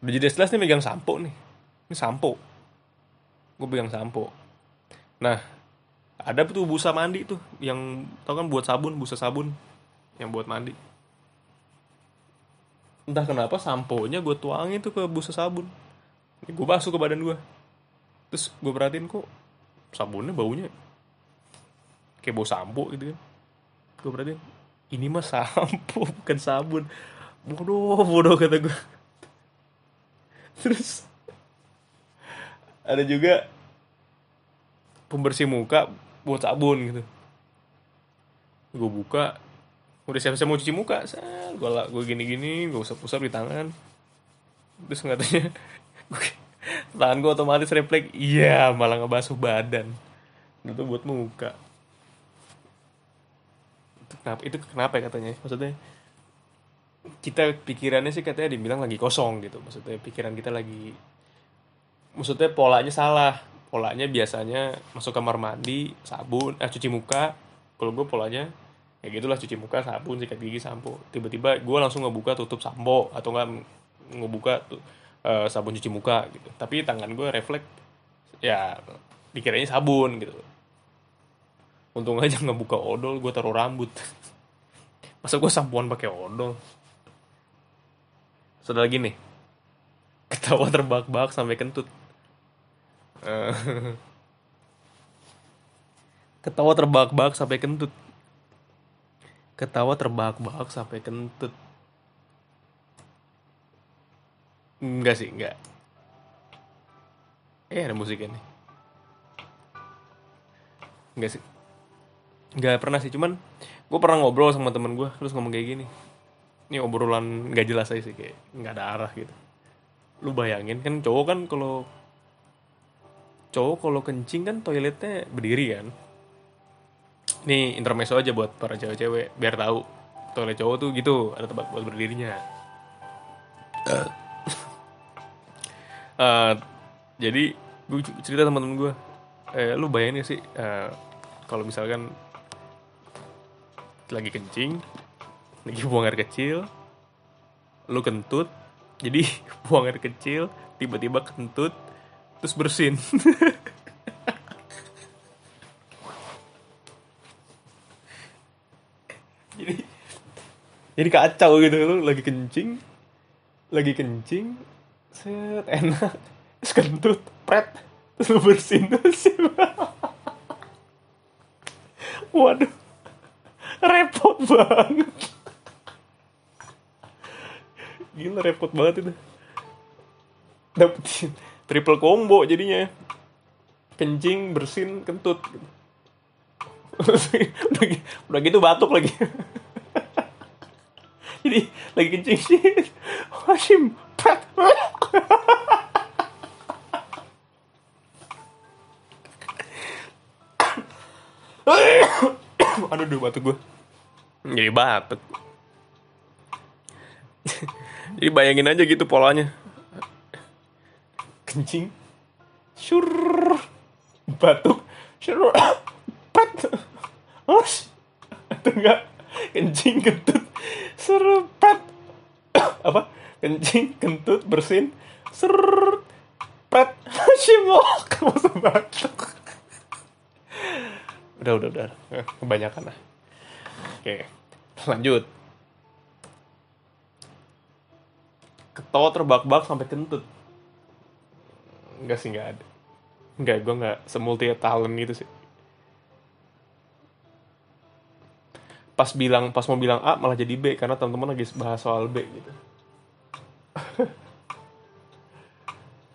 udah jadi jelas nih megang sampo nih. Ini sampo. Gue pegang sampo. Nah ada tuh busa mandi tuh yang tau kan buat sabun busa sabun yang buat mandi entah kenapa sampo nya gue tuangin tuh ke busa sabun. Gue basuh ke badan gue terus gue perhatiin kok sabunnya baunya kayak bau sampo gitu kan. Gue berarti ini mah sampo bukan sabun. Bodoh bodoh kata gue terus ada juga pembersih muka buat sabun gitu. Gue buka udah siap-siap mau cuci muka gue lah gue gini-gini gue usap-usap di tangan. Terus katanya tangan gue otomatis refleks. Iya malah ngebasuh badan. Itu buat muka. Itu kenapa itu kenapa ya katanya? Maksudnya kita pikirannya sih katanya dibilang lagi kosong gitu. Maksudnya pikiran kita lagi maksudnya polanya salah. Polanya biasanya masuk kamar mandi sabun eh cuci muka. Kalau gue polanya ya gitulah cuci muka sabun sikat gigi sampo. Tiba-tiba gue langsung ngebuka tutup sampo atau enggak ngebuka tuh uh, sabun cuci muka gitu. Tapi tangan gue refleks ya dikiranya sabun gitu. Untung aja nggak buka odol gue taruh rambut. Masa gue sampuan pakai odol? Sudah lagi nih. Ketawa terbahak-bahak sampai kentut. Uh, ketawa terbahak-bahak sampai kentut ketawa terbahak-bahak sampai kentut Enggak sih, enggak. Eh, ada musiknya nih. Enggak sih. Enggak pernah sih, cuman gue pernah ngobrol sama temen gue, terus ngomong kayak gini. Ini obrolan gak jelas aja sih, kayak nggak ada arah gitu. Lu bayangin kan cowok kan kalau cowok kalau kencing kan toiletnya berdiri kan. Ini intermezzo aja buat para cewek-cewek biar tahu. Toilet cowok tuh gitu ada tempat buat berdirinya. Uh uh, jadi gue cerita teman-teman gue eh, lu bayangin sih uh, kalau misalkan lagi kencing lagi buang air kecil lu kentut jadi buang air kecil tiba-tiba kentut terus bersin jadi jadi kacau gitu. Lu lagi kencing lagi kencing set enak. Terus kentut pret. Terus lu bersihin terus. Waduh repot banget. Gila repot banget itu. Dapetin triple combo jadinya. Kencing bersin kentut. Udah gitu batuk lagi jadi lagi kencing. Sih Hashim pret aduh aduh batuk gue jadi batuk. Jadi bayangin aja gitu polanya. Kencing. Sur batuk. Sur pet os atau enggak kencing kentut serpet apa? Kencing kentut bersin. Ser pet simok kamu batuk. Udah udah udah. Eh, kebanyakan lah. Oke. Lanjut. Ketawa terbak-bak sampai kentut. Enggak sih enggak ada. Enggak gue enggak semulti talent gitu sih pas bilang pas mau bilang A malah jadi B karena teman-teman lagi bahas soal B gitu.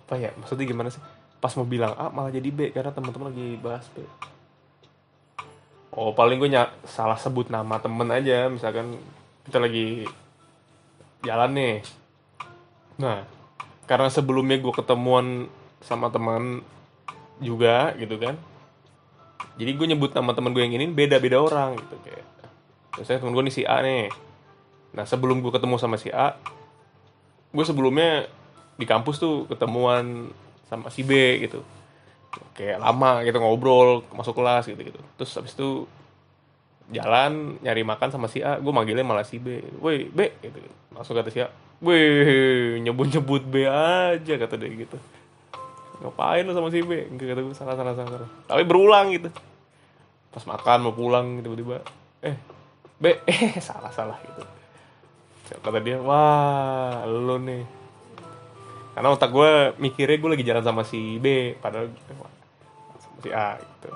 Apa ya maksudnya gimana sih? Pas mau bilang A malah jadi B karena teman-teman lagi bahas B. Oh paling gue ny- salah sebut nama temen aja misalkan kita lagi jalan nih. Nah karena sebelumnya gue ketemuan sama teman juga gitu kan. Jadi gue nyebut nama temen gue yang ini beda beda orang gitu kayak misalnya temen gue nih si A nih. Nah sebelum gue ketemu sama si A gue sebelumnya di kampus tuh ketemuan sama si B gitu. Kayak lama gitu ngobrol masuk kelas gitu gitu terus habis itu jalan nyari makan sama si A gue manggilnya malah si B. Woi B gitu. Langsung kata si A woi nyebut nyebut B aja kata dia gitu. Ngapain lu sama si B? Enggak kata gue salah salah salah, salah. tapi berulang gitu. Pas makan mau pulang tiba-tiba eh B eh salah salah gitu. Kata dia wah lu nih. Karena otak gue mikirnya gue lagi jalan sama si B padahal sama si A gitu.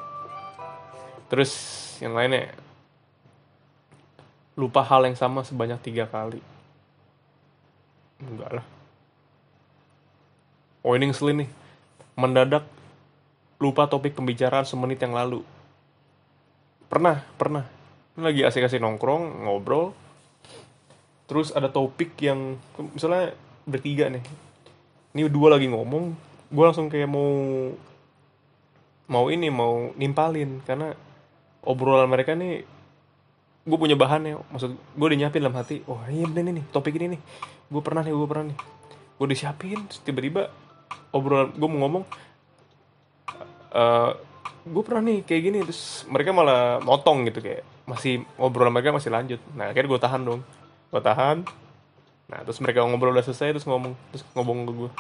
Terus yang lainnya lupa hal yang sama sebanyak tiga kali. Enggak lah. Oh ini ngeselin nih. Mendadak lupa topik pembicaraan semenit yang lalu. Pernah pernah lagi asik-asik nongkrong ngobrol. Terus ada topik yang misalnya bertiga nih. Ini dua lagi ngomong gue langsung kayak mau mau ini mau nimpalin. Karena obrolan mereka nih gue punya bahan ya. Maksud gue udah nyiapin dalam hati oh iya bener nih topik ini nih. Gue pernah nih gue pernah nih. Gue udah siapin terus tiba-tiba obrolan gue mau ngomong eh gue pernah nih kayak gini terus mereka malah motong gitu kayak masih obrolan mereka masih lanjut. Nah akhirnya gue tahan dong gue tahan. Nah terus mereka ngobrol udah selesai terus ngomong terus ngomong ke gue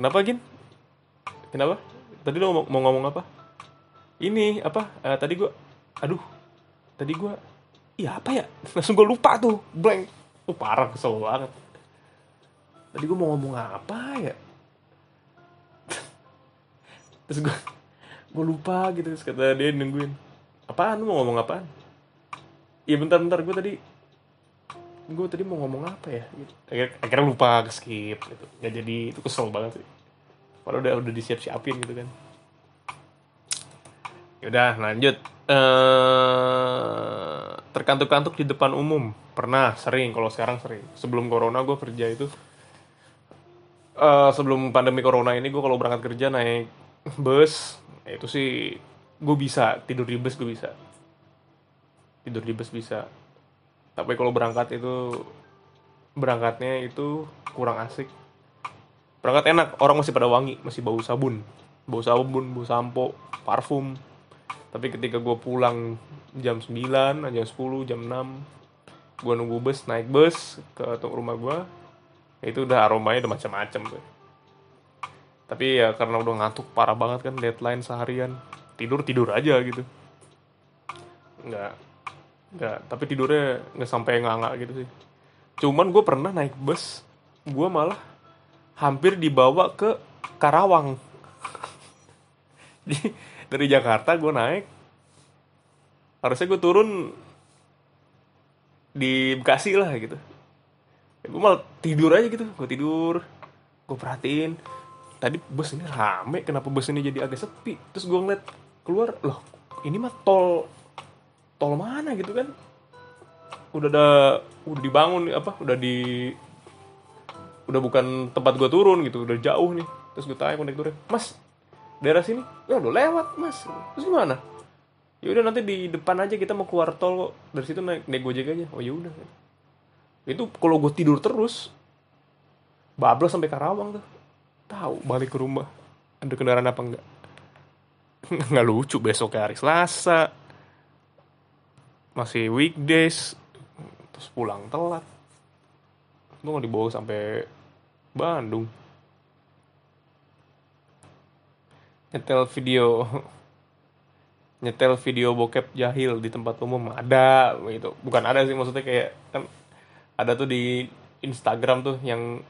kenapa gin? Kenapa? Tadi lo mau, ngomong apa? Ini apa? Eh, tadi gue aduh tadi gue iya apa ya? Langsung gue lupa tuh blank. Tuh parah kesel banget. Tadi gue mau ngomong apa ya? Terus gue gue lupa gitu terus kata dia nungguin apaan? Lu mau ngomong apaan? Iya bentar bentar gue tadi gue tadi mau ngomong apa ya? Gitu. akhirnya, akhirnya lupa ke skip gitu. Ya jadi itu kesel banget sih. Padahal udah udah disiap siapin gitu kan. Yaudah lanjut. Eh terkantuk-kantuk di depan umum. Pernah sering. Kalau sekarang sering. Sebelum corona gue kerja itu eh sebelum pandemi corona ini gue kalau berangkat kerja naik bus ya itu sih gue bisa tidur di bus gue bisa. Tidur di bus bisa. Tapi kalau berangkat itu berangkatnya itu kurang asik. Berangkat enak orang masih pada wangi masih bau sabun. Bau sabun bau sampo parfum. Tapi ketika gue pulang jam 9 jam 10 jam 6 gue nunggu bus naik bus ke rumah gue itu udah aromanya udah macam-macam tapi ya karena udah ngantuk parah banget kan deadline seharian. Tidur tidur aja gitu. Nggak nggak. Tapi tidurnya nggak sampai nganga gitu sih. Cuman gue pernah naik bus gue malah hampir dibawa ke Karawang. Dari Jakarta gue naik. Harusnya gue turun di Bekasi lah gitu. Ya, gue malah tidur aja gitu gue tidur. Gue perhatiin tadi bus ini rame kenapa bus ini jadi agak sepi? Terus gue ngeliat keluar loh ini mah tol tol mana gitu kan? Udah ada udah dibangun apa udah di udah bukan tempat gue turun gitu udah jauh nih. Terus gue tanya kondekturnya mas daerah sini? Ya udah lewat mas. Terus gimana? Ya udah nanti di depan aja kita mau keluar tol kok. Dari situ naik naik gojek aja. Oh ya udah. Itu kalau gue tidur terus bablas sampai Karawang tuh tahu balik ke rumah ada kendaraan apa enggak? Nggak lucu besok hari Selasa. Masih weekdays terus pulang telat. Lu nggak dibawa sampai Bandung. Nyetel video nyetel video bokep jahil di tempat umum. Ada gitu. Bukan ada sih maksudnya kayak kan ada tuh di Instagram tuh yang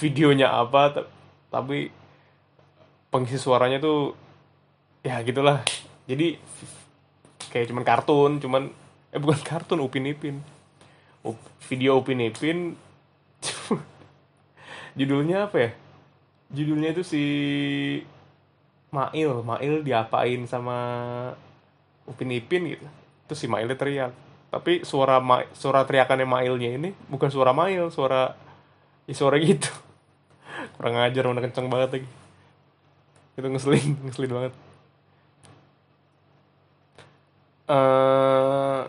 videonya apa tapi pengisi suaranya tuh ya gitulah. Jadi kayak cuman kartun cuman eh bukan kartun upin ipin video upin ipin judulnya apa ya? Judulnya itu si Mail Mail diapain sama Upin Ipin gitu. Terus si Mailnya teriak. Tapi suara suara teriakannya Mailnya ini bukan suara Mail suara ya suara gitu kurang ajar mana kenceng banget lagi. Itu ngeselin ngeselin banget. Uh,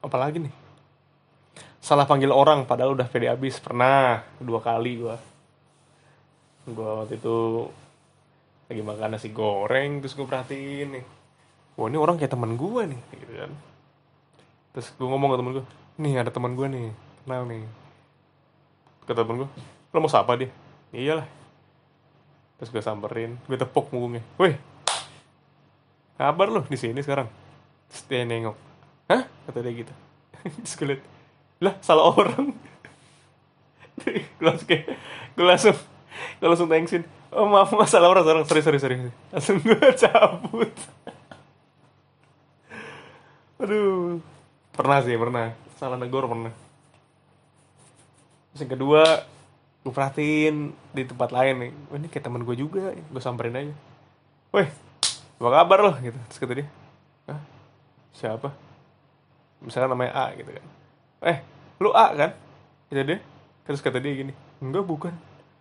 apa lagi nih? Salah panggil orang padahal udah pede abis. Pernah dua kali gua. Gua waktu itu lagi makan nasi goreng terus gue perhatiin nih. Wah ini orang kayak teman gue nih gitu kan. Terus gue ngomong ke temen gue nih ada teman gue nih kenal nih kata temen gue lo mau sapa dia iyalah terus gue samperin gue tepuk punggungnya. Weh kabar lo di sini sekarang? Terus dia nengok. Hah? Kata dia gitu. Terus gue liat lah salah orang. Gue langsung kayak gue langsung gue langsung thanksin. Oh maaf masalah orang sekarang sorry sorry sorry. Langsung gue cabut. Aduh. Pernah sih pernah. Salah negor pernah terus yang kedua gue perhatiin di tempat lain nih. Oh, ini kayak teman gue juga gue samperin aja. Weh apa kabar loh gitu terus kata dia. Hah? siapa? Misalnya namanya A gitu kan. Eh lu A kan? Kata dia. Terus kata dia gini enggak bukan.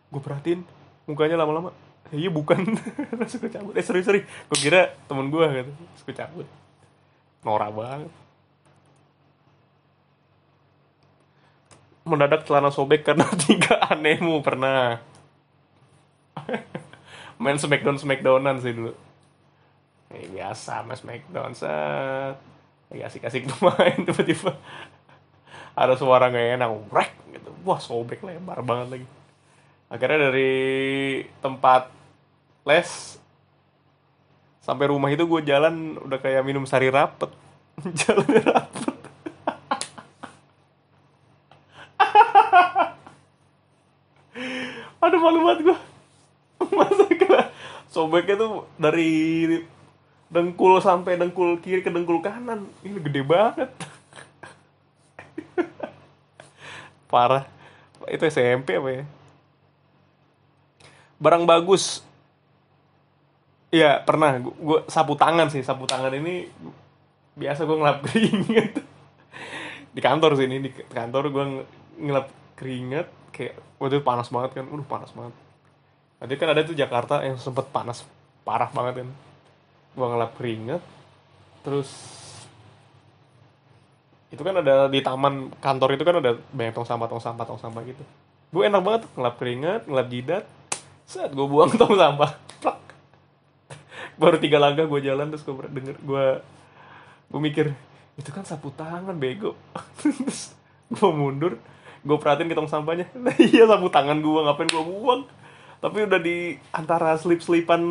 Gue perhatiin mukanya lama-lama. Iya bukan. Terus gue cabut. Eh sorry sorry. Gue kira temen gue gitu. Terus gue cabut. Norak banget mendadak celana sobek karena tiga anehmu pernah. Main smackdown smackdownan sih dulu. Eh, biasa mas smackdown set. Lagi asik-asik main tiba-tiba ada suara gak enak wreck gitu. Wah sobek lebar banget lagi. Akhirnya dari tempat les sampai rumah itu gue jalan udah kayak minum sari rapet. Jalan rapet malu banget gue masa kena sobeknya tuh dari dengkul sampai dengkul kiri ke dengkul kanan. Ini gede banget. Parah. Itu SMP apa ya? Barang bagus. Iya pernah. Gue sapu tangan sih. Sapu tangan ini biasa gue ngelap keringet di kantor sih ini. Di kantor gue ngelap keringet kayak waktu itu panas banget kan. Udah panas banget. Nanti kan ada tuh Jakarta yang sempet panas parah banget kan. Gue ngelap keringet terus itu kan ada di taman kantor itu kan ada banyak tong sampah tong sampah tong sampah gitu. Gue enak banget ngelap keringet ngelap jidat saat gue buang tong sampah Plak. baru tiga langkah gue jalan terus gue denger gue gue mikir itu kan sapu tangan bego. Terus gue mundur gue perhatiin ke tong sampahnya. Iya sapu tangan gue ngapain gue buang? Tapi udah di antara slip slipan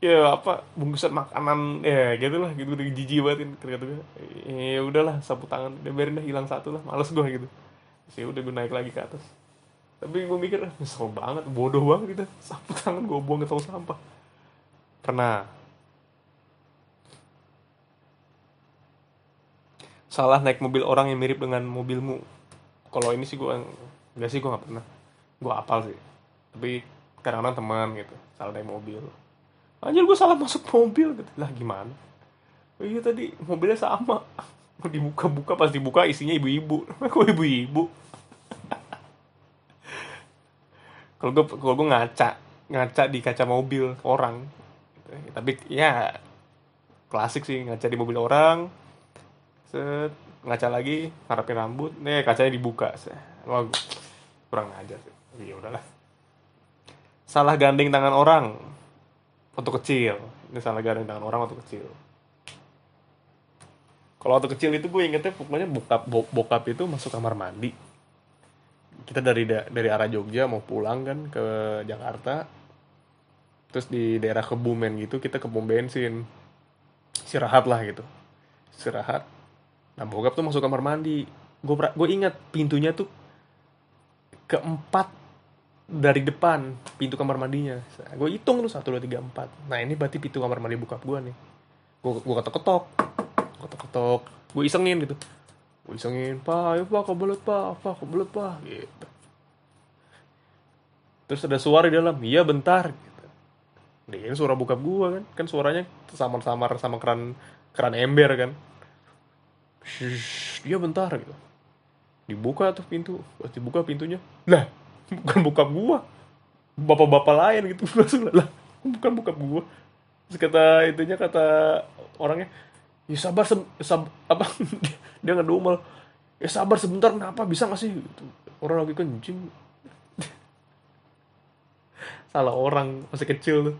ya apa bungkusan makanan ya gitu lah gitu udah jijik banget kata gue ya udahlah sapu tangan udah biarin dah hilang satu lah males gue gitu. Sih ya udah gue naik lagi ke atas. Tapi gue mikir ah, nyesel banget bodoh banget gitu. Sapu tangan gue buang ke tong sampah. Pernah salah naik mobil orang yang mirip dengan mobilmu. Kalau ini sih gue enggak sih gue nggak pernah. Gue apal sih. Tapi kadang-kadang teman gitu salah naik mobil. Anjir gue salah masuk mobil gitu. Lah gimana? Oh, iya tadi mobilnya sama. Dibuka-buka pas dibuka isinya ibu-ibu. Kok ibu-ibu? Kalau gue kalau gue ngaca ngaca di kaca mobil orang. Gitu. tapi ya klasik sih ngaca di mobil orang set ngaca lagi ngarepin rambut. Nih kacanya dibuka wah kurang aja sih. Ya udahlah. Salah gandeng tangan orang waktu kecil. Ini salah gandeng tangan orang waktu kecil. Kalau waktu kecil itu gue ingetnya pokoknya bokap bokap itu masuk kamar mandi. Kita dari dari arah Jogja mau pulang kan ke Jakarta. Terus di daerah Kebumen gitu kita ke pom bensin. Istirahat lah gitu. Istirahat nah bokap tuh masuk kamar mandi. Gue gue ingat pintunya tuh keempat dari depan pintu kamar mandinya. Gue hitung tuh satu dua tiga empat. Nah ini berarti pintu kamar mandi bokap gue nih. Gue gue ketok ketok ketok ketok gue isengin gitu. Gue isengin pak ayo pak kebelet pak pak kebelet pak gitu. Terus ada suara di dalam. Iya bentar gitu. Dia suara bokap gua kan, kan suaranya samar-samar sama keran keran ember kan. Dia bentar gitu. Dibuka tuh pintu, pas dibuka pintunya, lah bukan bokap gua, bapak-bapak lain gitu. Langsung lah, bukan bokap gua. Terus kata itunya kata orangnya, ya sabar sem sab apa dia ngedumel ya sabar sebentar kenapa bisa gak sih gitu. orang lagi kencing salah orang masih kecil tuh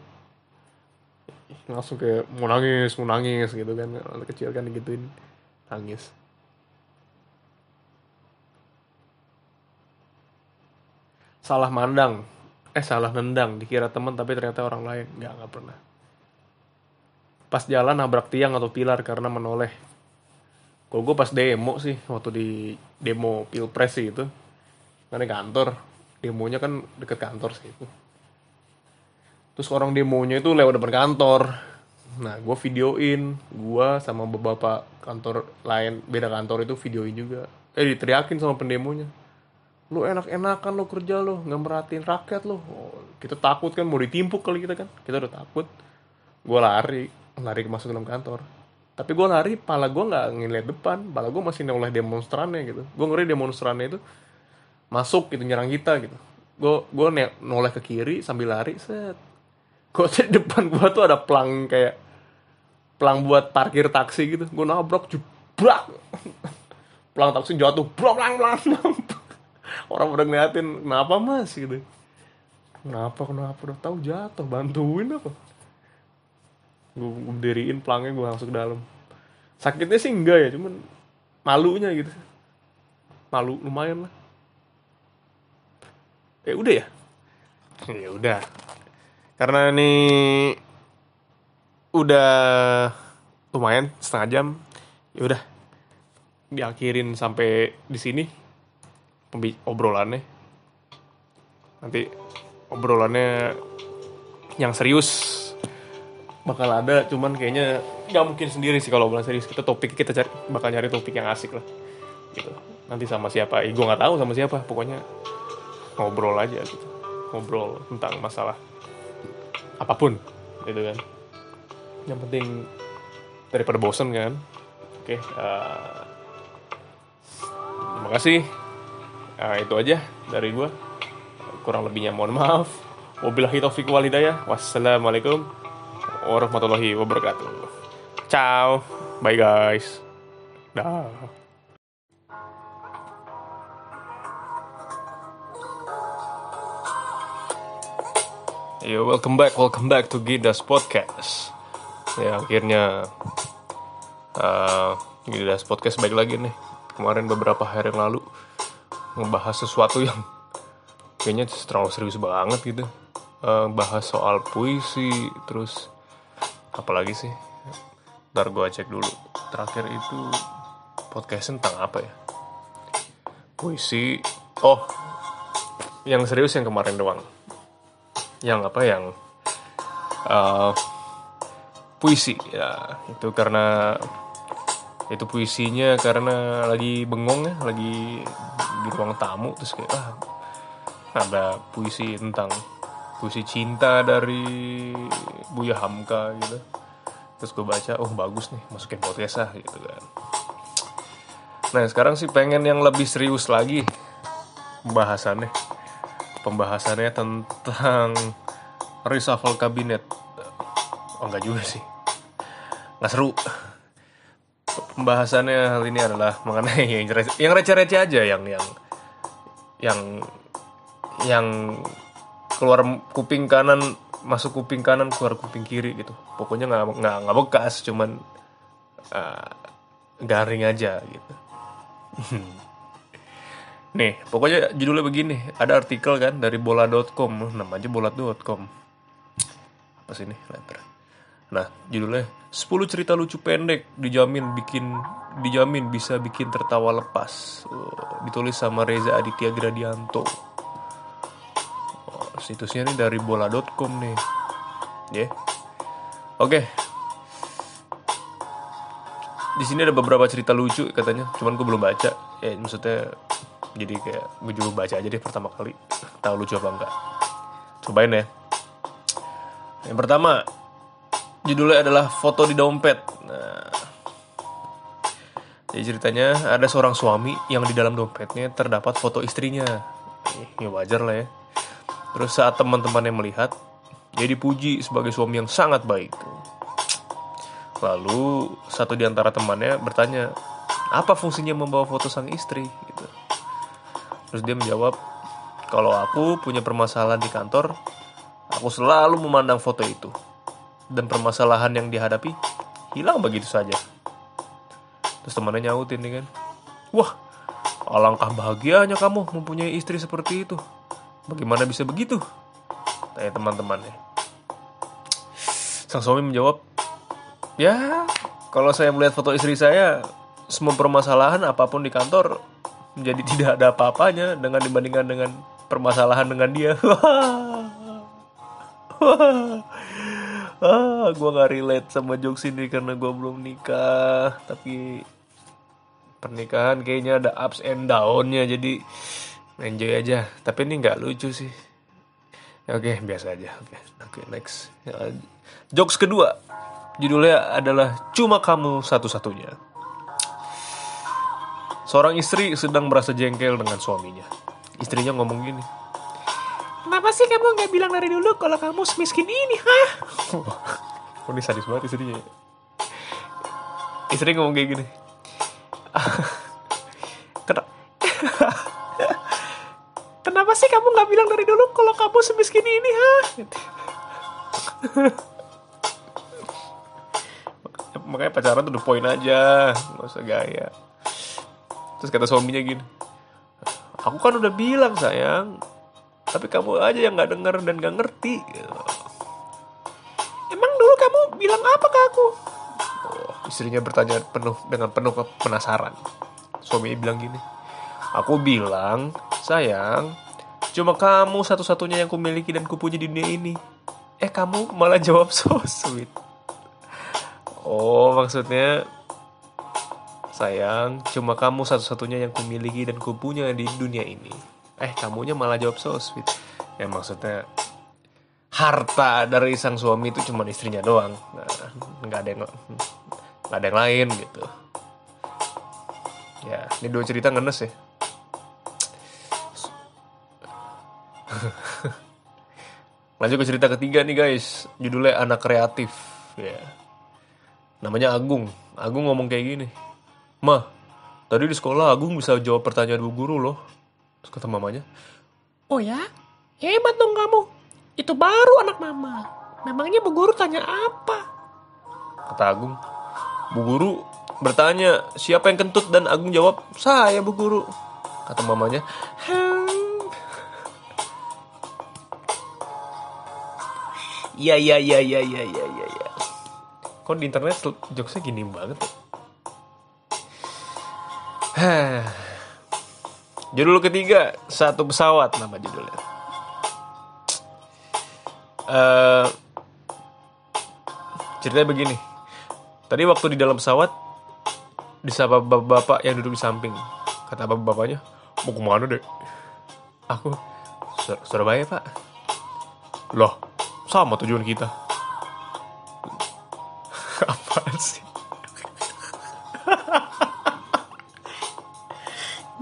langsung kayak mau nangis mau nangis gitu kan anak kecil kan gituin nangis salah mandang. Eh salah nendang. Dikira teman tapi ternyata orang lain. Nggak nggak pernah. Pas jalan nabrak tiang atau pilar karena menoleh. Kalau gue pas demo sih waktu di demo pilpres sih itu. Di kantor. Demonya kan deket kantor sih itu. Terus orang demonya itu lewat depan kantor nah gue videoin. Gue sama beberapa kantor lain beda kantor itu videoin juga. Eh diteriakin sama pendemonya. Lu enak-enakan lo kerja lo nggak merhatiin rakyat lo. Oh, kita takut kan mau ditimpuk kali kita kan. Kita udah takut. Gue lari lari masuk dalam kantor. Tapi gue lari pala gue nggak ngeliat depan. Pala gue masih noleh demonstrannya gitu. Gue ngeri demonstrannya itu. Masuk gitu nyerang kita gitu. Gue gue noleh ke kiri sambil lari set gue di depan gue tuh ada pelang kayak pelang buat parkir taksi gitu. Gue nabrak jebrak. Pelang taksi jatuh blang blang blang orang udah ngeliatin kenapa mas? Gitu. Kenapa kenapa? Udah tahu jatuh. Bantuin apa? Gue berdiriin pelangnya gue langsung ke dalam. Sakitnya sih enggak ya cuman malunya gitu. Malu lumayan lah. Ya udah ya? Ya udah karena ini udah lumayan setengah jam. Ya udah diakhirin sampai di sini obrolannya. Nanti obrolannya yang serius bakal ada cuman kayaknya nggak mungkin sendiri sih kalau obrolan serius. Kita topik kita cari bakal nyari topik yang asik lah. Gitu. Nanti sama siapa eh, gue nggak tahu sama siapa. Pokoknya ngobrol aja gitu. Ngobrol tentang masalah apa pun gitu kan yang penting daripada bosen kan oke uh, terima kasih Nah, itu aja dari gue. Kurang lebihnya mohon maaf. Wabillahi taufiq walidayah. Wassalamualaikum warahmatullahi wabarakatuh. Ciao. Bye guys. Dah. Yo, welcome back, welcome back to Gidas Podcast. Ya, akhirnya uh, Gidas Podcast baik lagi nih. Kemarin beberapa hari yang lalu ngebahas sesuatu yang kayaknya terlalu serius banget gitu. Uh, bahas soal puisi terus apalagi sih? Ntar gue cek dulu. Terakhir itu podcast tentang apa ya? Puisi. Oh yang serius yang kemarin doang yang apa yang uh, puisi. Ya itu karena itu puisinya karena lagi bengong ya lagi di ruang tamu terus kayak ah ada puisi tentang puisi cinta dari Buya Hamka gitu. Terus gue baca oh bagus nih masukin podcast ah gitu kan. Nah sekarang sih pengen yang lebih serius lagi pembahasannya pembahasannya tentang reshuffle kabinet. Oh enggak juga sih. Nggak seru. Pembahasannya hal ini adalah mengenai yang yang receh-receh aja yang yang yang yang keluar kuping kanan masuk kuping kanan keluar kuping kiri gitu. Pokoknya nggak nggak nggak bekas cuman uh, garing aja gitu nih pokoknya judulnya begini ada artikel kan dari bola.com namanya bola.com apa sih ini letter Nah, judulnya 10 cerita lucu pendek dijamin bikin dijamin bisa bikin tertawa lepas. Oh, ditulis sama Reza Aditya Gradianto. Situsnya nih dari bola.com nih. Ya. Yeah. Oke. Okay. Di sini ada beberapa cerita lucu katanya, cuman gue belum baca. Ya, maksudnya jadi kayak gue juga baca aja deh pertama kali. Tahu lucu apa enggak. Cobain ya. Yang pertama, judulnya adalah foto di dompet. Nah, jadi ceritanya ada seorang suami yang di dalam dompetnya terdapat foto istrinya. Ya wajar lah ya. Terus saat teman-temannya melihat, dia dipuji sebagai suami yang sangat baik. Lalu satu di antara temannya bertanya, apa fungsinya membawa foto sang istri? Gitu. Terus dia menjawab, kalau aku punya permasalahan di kantor, aku selalu memandang foto itu. Dan permasalahan yang dihadapi hilang begitu saja. Terus temannya nyautin nih kan, wah alangkah bahagianya kamu mempunyai istri seperti itu. Bagaimana bisa begitu? Tanya teman-temannya. Sang suami menjawab, ya kalau saya melihat foto istri saya, semua permasalahan apa pun di kantor menjadi tidak ada apa-apanya dengan dibandingkan dengan permasalahan dengan dia. ah, gue gak relate sama jokes ini karena gue belum nikah. Tapi pernikahan kayaknya ada ups and downnya jadi enjoy aja. Tapi ini nggak lucu sih. Oke, okay, biasa aja. Oke, okay. okay, next. Jokes kedua, judulnya adalah Cuma Kamu Satu-Satunya. Seorang istri sedang merasa jengkel dengan suaminya. Istrinya ngomong gini. Kenapa sih kamu nggak bilang dari dulu kalau kamu semiskin ini, hah? oh, ini sadis banget istrinya. Istri ngomong kayak gini. Kenapa? Sih kamu nggak bilang dari dulu kalau kamu semiskin ini, hah? Makanya pacaran tuh the point aja, nggak usah gaya. Terus kata suaminya gini, aku kan udah bilang sayang, tapi kamu aja yang nggak denger dan nggak ngerti. Emang dulu kamu bilang apa ke aku? Oh, istrinya bertanya penuh dengan penuh penasaran. Suaminya bilang gini, aku bilang sayang, cuma kamu satu-satunya yang kumiliki dan kupuji di dunia ini. Eh kamu malah jawab so sweet. Oh maksudnya Sayang, cuma kamu satu-satunya yang kumiliki dan kupunya di dunia ini. Eh, kamunya malah jawab so sweet. Ya maksudnya harta dari sang suami itu cuma istrinya doang. Nah, nggak ada yang nggak ada yang lain gitu. Ya, ini dua cerita ngenes ya. Lanjut ke cerita ketiga nih guys, judulnya anak kreatif. Ya. Namanya Agung. Agung ngomong kayak gini Ma, tadi di sekolah Agung bisa jawab pertanyaan bu guru loh. Terus kata mamanya, Oh ya? Hebat dong kamu. Itu baru anak mama. Memangnya bu guru tanya apa? Kata Agung, Bu guru bertanya siapa yang kentut dan Agung jawab, saya bu guru. Kata mamanya, Iya iya iya iya iya iya iya. Kok di internet jokesnya gini banget ya? Judul ketiga satu pesawat nama judulnya. Uh, ceritanya begini. Tadi waktu di dalam pesawat disapa bapak-bapak yang duduk di samping. Kata bapak-bapaknya, mau ke mana dek? Aku Sur Surabaya pak. Loh, sama tujuan kita.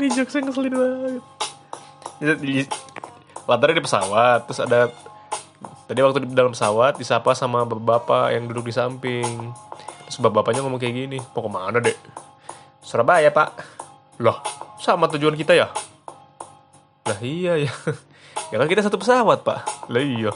Ini jokesnya ngeselin banget. Latarnya di pesawat, terus ada tadi waktu di dalam pesawat disapa sama bapak yang duduk di samping. Terus bapak-bapaknya ngomong kayak gini, mau ke mana dek? Surabaya pak. Loh, sama tujuan kita ya? Lah iya ya. Ya kan kita satu pesawat pak. Lah iya.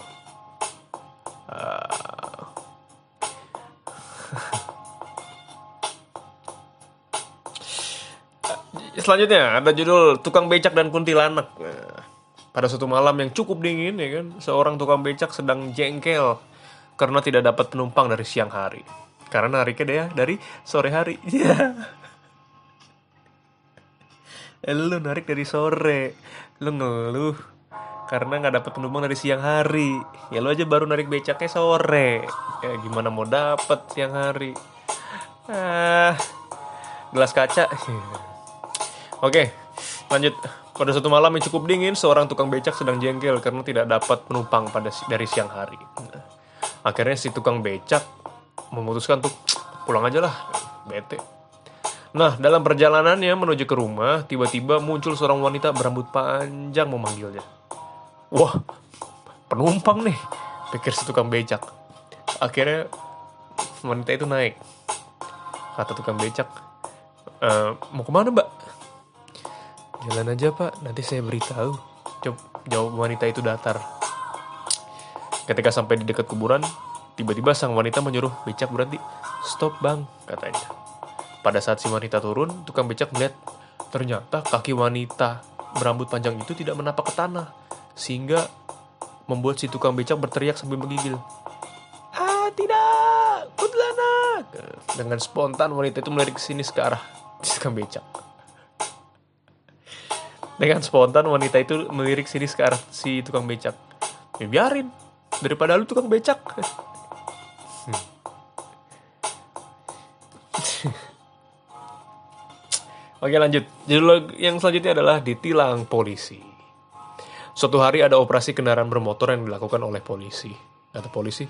Selanjutnya ada judul Tukang Becak dan Kuntilanak. Nah, pada suatu malam yang cukup dingin ya kan, seorang tukang becak sedang jengkel karena tidak dapat penumpang dari siang hari. Karena nariknya dia dari sore hari. Yeah. lu narik dari sore, lu ngeluh karena nggak dapat penumpang dari siang hari. Ya lu aja baru narik becaknya sore. Ya gimana mau dapet siang hari? Ah, gelas kaca. Oke, lanjut. Pada suatu malam yang cukup dingin, seorang tukang becak sedang jengkel karena tidak dapat penumpang pada dari siang hari. Akhirnya si tukang becak memutuskan tuh pulang aja lah, bete. Nah, dalam perjalanannya menuju ke rumah, tiba-tiba muncul seorang wanita berambut panjang memanggilnya. Wah, penumpang nih, pikir si tukang becak. Akhirnya wanita itu naik. Kata tukang becak, e, mau ke mana mbak? Jalan aja pak, nanti saya beritahu. Jawab wanita itu datar. Ketika sampai di dekat kuburan, tiba-tiba sang wanita menyuruh becak berhenti. Stop bang, katanya. Pada saat si wanita turun, tukang becak melihat ternyata kaki wanita berambut panjang itu tidak menapak ke tanah, sehingga membuat si tukang becak berteriak sambil menggigil. Ah tidak, kuntilanak! Dengan spontan wanita itu melirik sini ke arah tukang becak. Dengan spontan wanita itu melirik sini ke arah si tukang becak. Ya biarin, daripada lu tukang becak. Oke lanjut. Judul yang selanjutnya adalah ditilang polisi. Suatu hari ada operasi kendaraan bermotor yang dilakukan oleh polisi. Kata polisi,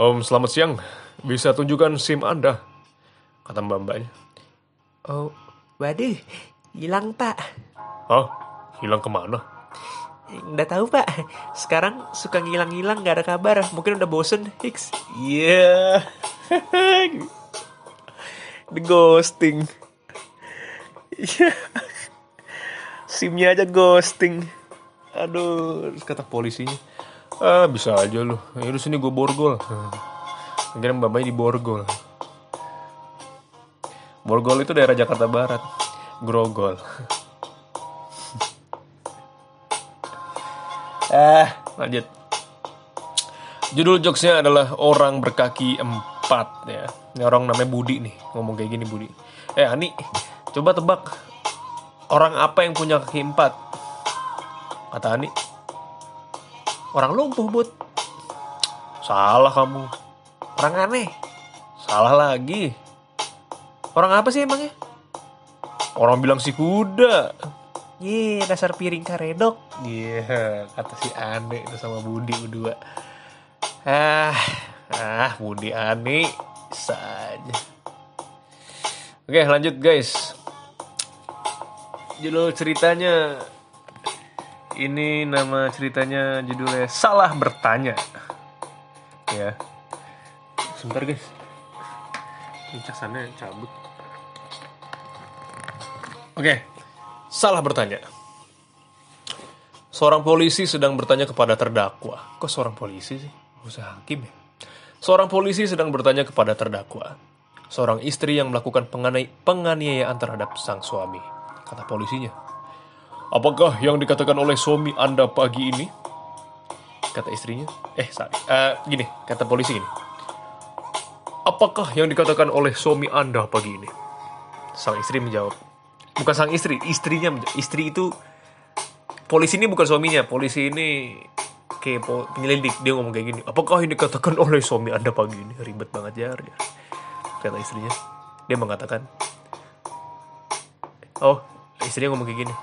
Om selamat siang, bisa tunjukkan SIM Anda? Kata mbak-mbaknya. Oh, waduh, hilang pak. Hah? Hilang ke mana? Nggak tahu pak. Sekarang suka ngilang-ngilang nggak ada kabar. Mungkin udah bosen. Hicks. Iya. Yeah. The ghosting. Iya. SIM-nya aja ghosting. Aduh, kata polisinya. Ah, bisa aja lu. Ya lu sini gue borgol. Akhirnya mbak-mbaknya di borgol. Borgol itu daerah Jakarta Barat. Grogol. Eh, lanjut. Judul jokesnya adalah orang berkaki empat ya. Ini orang namanya Budi nih ngomong kayak gini Budi. Eh Ani, coba tebak orang apa yang punya kaki empat? Kata Ani. Orang lumpuh bud. Salah kamu. Orang aneh. Salah lagi. Orang apa sih emangnya? Orang bilang si kuda. Ye, dasar piring karedok. Iya, yeah, kata si Ane itu sama Budi berdua. Ah, ah Budi Ane saja. Oke, lanjut guys. Judul ceritanya ini nama ceritanya judulnya Salah Bertanya. Ya. Sebentar guys. Ini casannya cabut. Oke. Salah bertanya. Seorang polisi sedang bertanya kepada terdakwa. Kok seorang polisi sih? Usah hakim ya. Seorang polisi sedang bertanya kepada terdakwa. Seorang istri yang melakukan penganiayaan terhadap sang suami. Kata polisinya. Apakah yang dikatakan oleh suami Anda pagi ini? Kata istrinya. Eh. Uh, gini, kata polisi gini. Apakah yang dikatakan oleh suami Anda pagi ini? Sang istri menjawab. Bukan sang istri, istrinya. Istri itu polisi ini bukan suaminya, polisi ini kayak penyelidik dia ngomong kayak gini. Apakah yang dikatakan oleh suami Anda pagi ini? Ribet banget ya. Kata istrinya. Dia mengatakan, "Oh, istrinya ngomong kayak gini."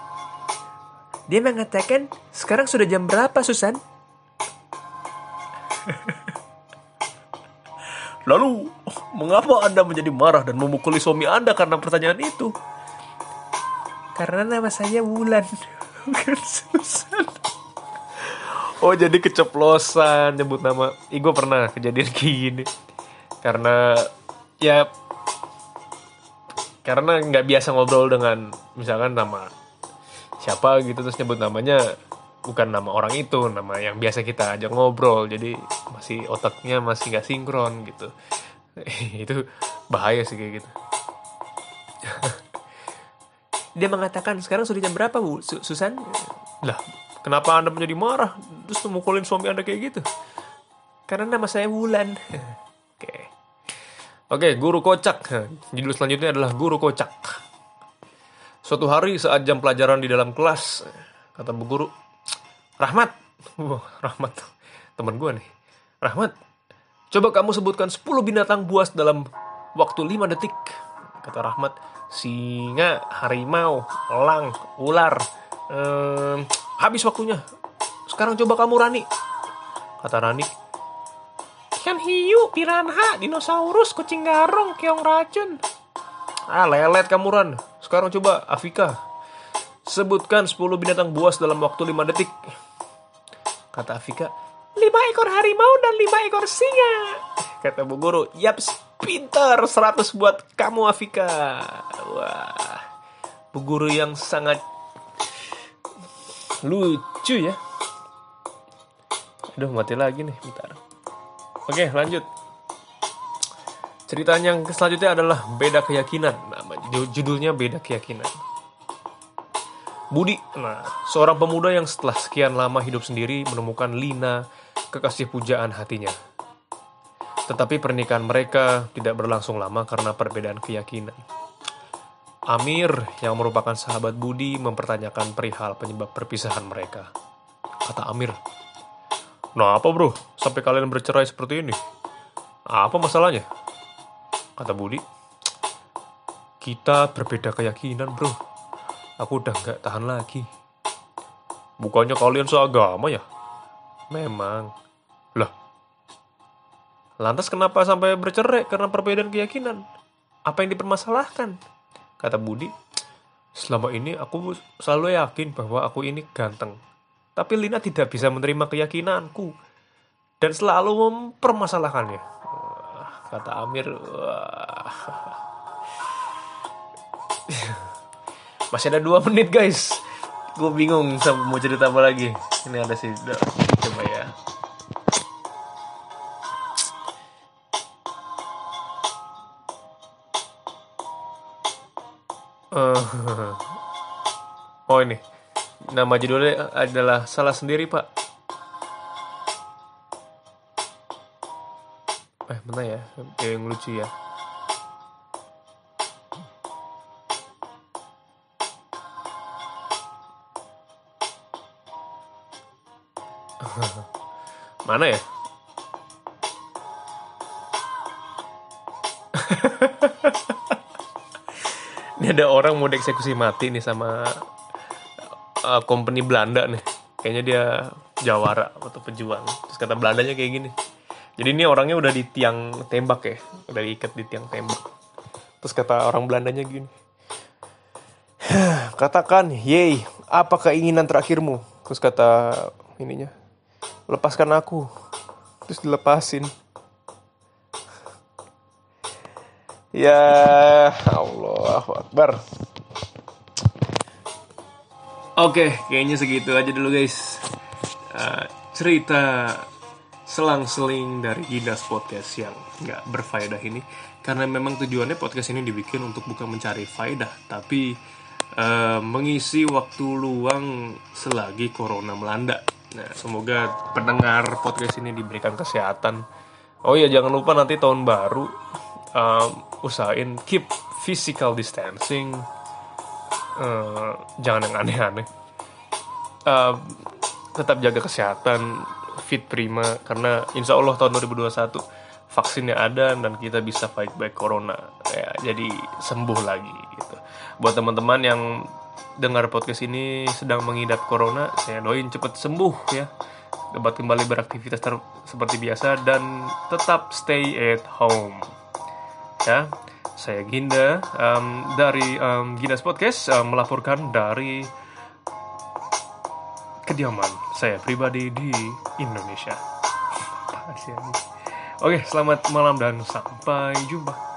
Dia mengatakan, sekarang sudah jam berapa, Susan? Lalu, mengapa Anda menjadi marah dan memukuli suami Anda karena pertanyaan itu? Karena nama saya Wulan, bukan Susan. Oh, jadi keceplosan nyebut nama. Ih, gue pernah kejadian kayak gini. Karena, ya, karena nggak biasa ngobrol dengan misalkan nama siapa gitu terus nyebut namanya bukan nama orang itu nama yang biasa kita ajak ngobrol jadi masih otaknya masih nggak sinkron gitu itu bahaya sih kayak gitu dia mengatakan sekarang sudah jam berapa bu? Susan? Lah kenapa anda menjadi marah? Terus memukulin suami anda kayak gitu? Karena nama saya Wulan. Oke. Oke guru kocak. Judul selanjutnya adalah guru kocak. Suatu hari saat jam pelajaran di dalam kelas, kata bu guru, Rahmat, wah Rahmat, teman gue nih, Rahmat, coba kamu sebutkan 10 binatang buas dalam waktu 5 detik. Kata Rahmat, singa, harimau, elang, ular. Ehm, habis waktunya. Sekarang coba kamu Rani. Kata Rani, Ikan hiu, piranha, dinosaurus, kucing garong, keong racun. Ah, lelet kamu Ran. Sekarang coba Afika. Sebutkan 10 binatang buas dalam waktu 5 detik. Kata Afika, Lima ekor harimau dan lima ekor singa. kata Bu Guru, yaps, pinter 100 buat kamu Afika. Wah, Bu Guru yang sangat lucu ya. Aduh, mati lagi nih, bentar. Oke, lanjut. Ceritanya yang selanjutnya adalah beda keyakinan. Nama judulnya beda keyakinan. Budi, nah, seorang pemuda yang setelah sekian lama hidup sendiri menemukan Lina, kekasih pujaan hatinya. Tetapi pernikahan mereka tidak berlangsung lama karena perbedaan keyakinan. Amir, yang merupakan sahabat Budi, mempertanyakan perihal penyebab perpisahan mereka. Kata Amir, Nah apa bro, sampai kalian bercerai seperti ini? Apa masalahnya? Kata Budi, Kita berbeda keyakinan bro. Aku udah nggak tahan lagi. Bukannya kalian seagama ya? Memang. Lah. Lantas kenapa sampai bercerai karena perbedaan keyakinan? Apa yang dipermasalahkan? Kata Budi. Selama ini aku selalu yakin bahwa aku ini ganteng. Tapi Lina tidak bisa menerima keyakinanku. Dan selalu mempermasalahkannya. Kata Amir. Wah. Masih ada dua menit guys. Gue bingung mau cerita apa lagi. Ini ada sih. Ini. Nama judulnya adalah Salah Sendiri Pak. Eh mana ya? Yang lucu ya. Mana ya? Ini ada orang mau dieksekusi mati nih sama uh, company Belanda nih. Kayaknya dia jawara atau pejuang. Terus kata Belandanya kayak gini. Jadi ini orangnya udah di tiang tembak ya. Udah diikat di tiang tembak. Terus kata orang Belandanya gini. Katakan, yey, apa keinginan terakhirmu? Terus kata ininya, lepaskan aku. Terus dilepasin. Ya Allah Akbar. Oke, kayaknya segitu aja dulu guys. Uh, cerita selang-seling dari Gidas Podcast yang nggak berfaedah ini. Karena memang tujuannya podcast ini dibikin untuk bukan mencari faedah, tapi uh, mengisi waktu luang selagi corona melanda. Nah, semoga pendengar podcast ini diberikan kesehatan. Oh iya, jangan lupa nanti tahun baru um, usahain keep physical distancing. Uh, jangan yang aneh-aneh. Uh, tetap jaga kesehatan, fit prima karena insya Allah tahun 2021 vaksinnya ada dan kita bisa fight back corona ya jadi sembuh lagi gitu. Buat teman-teman yang dengar podcast ini sedang mengidap corona, saya doain cepat sembuh ya. Dapat kembali beraktivitas seperti biasa dan tetap stay at home. Ya, saya Ginda um, dari um, Gindas Podcast um, melaporkan dari kediaman saya pribadi di Indonesia. Oke, selamat malam dan sampai jumpa.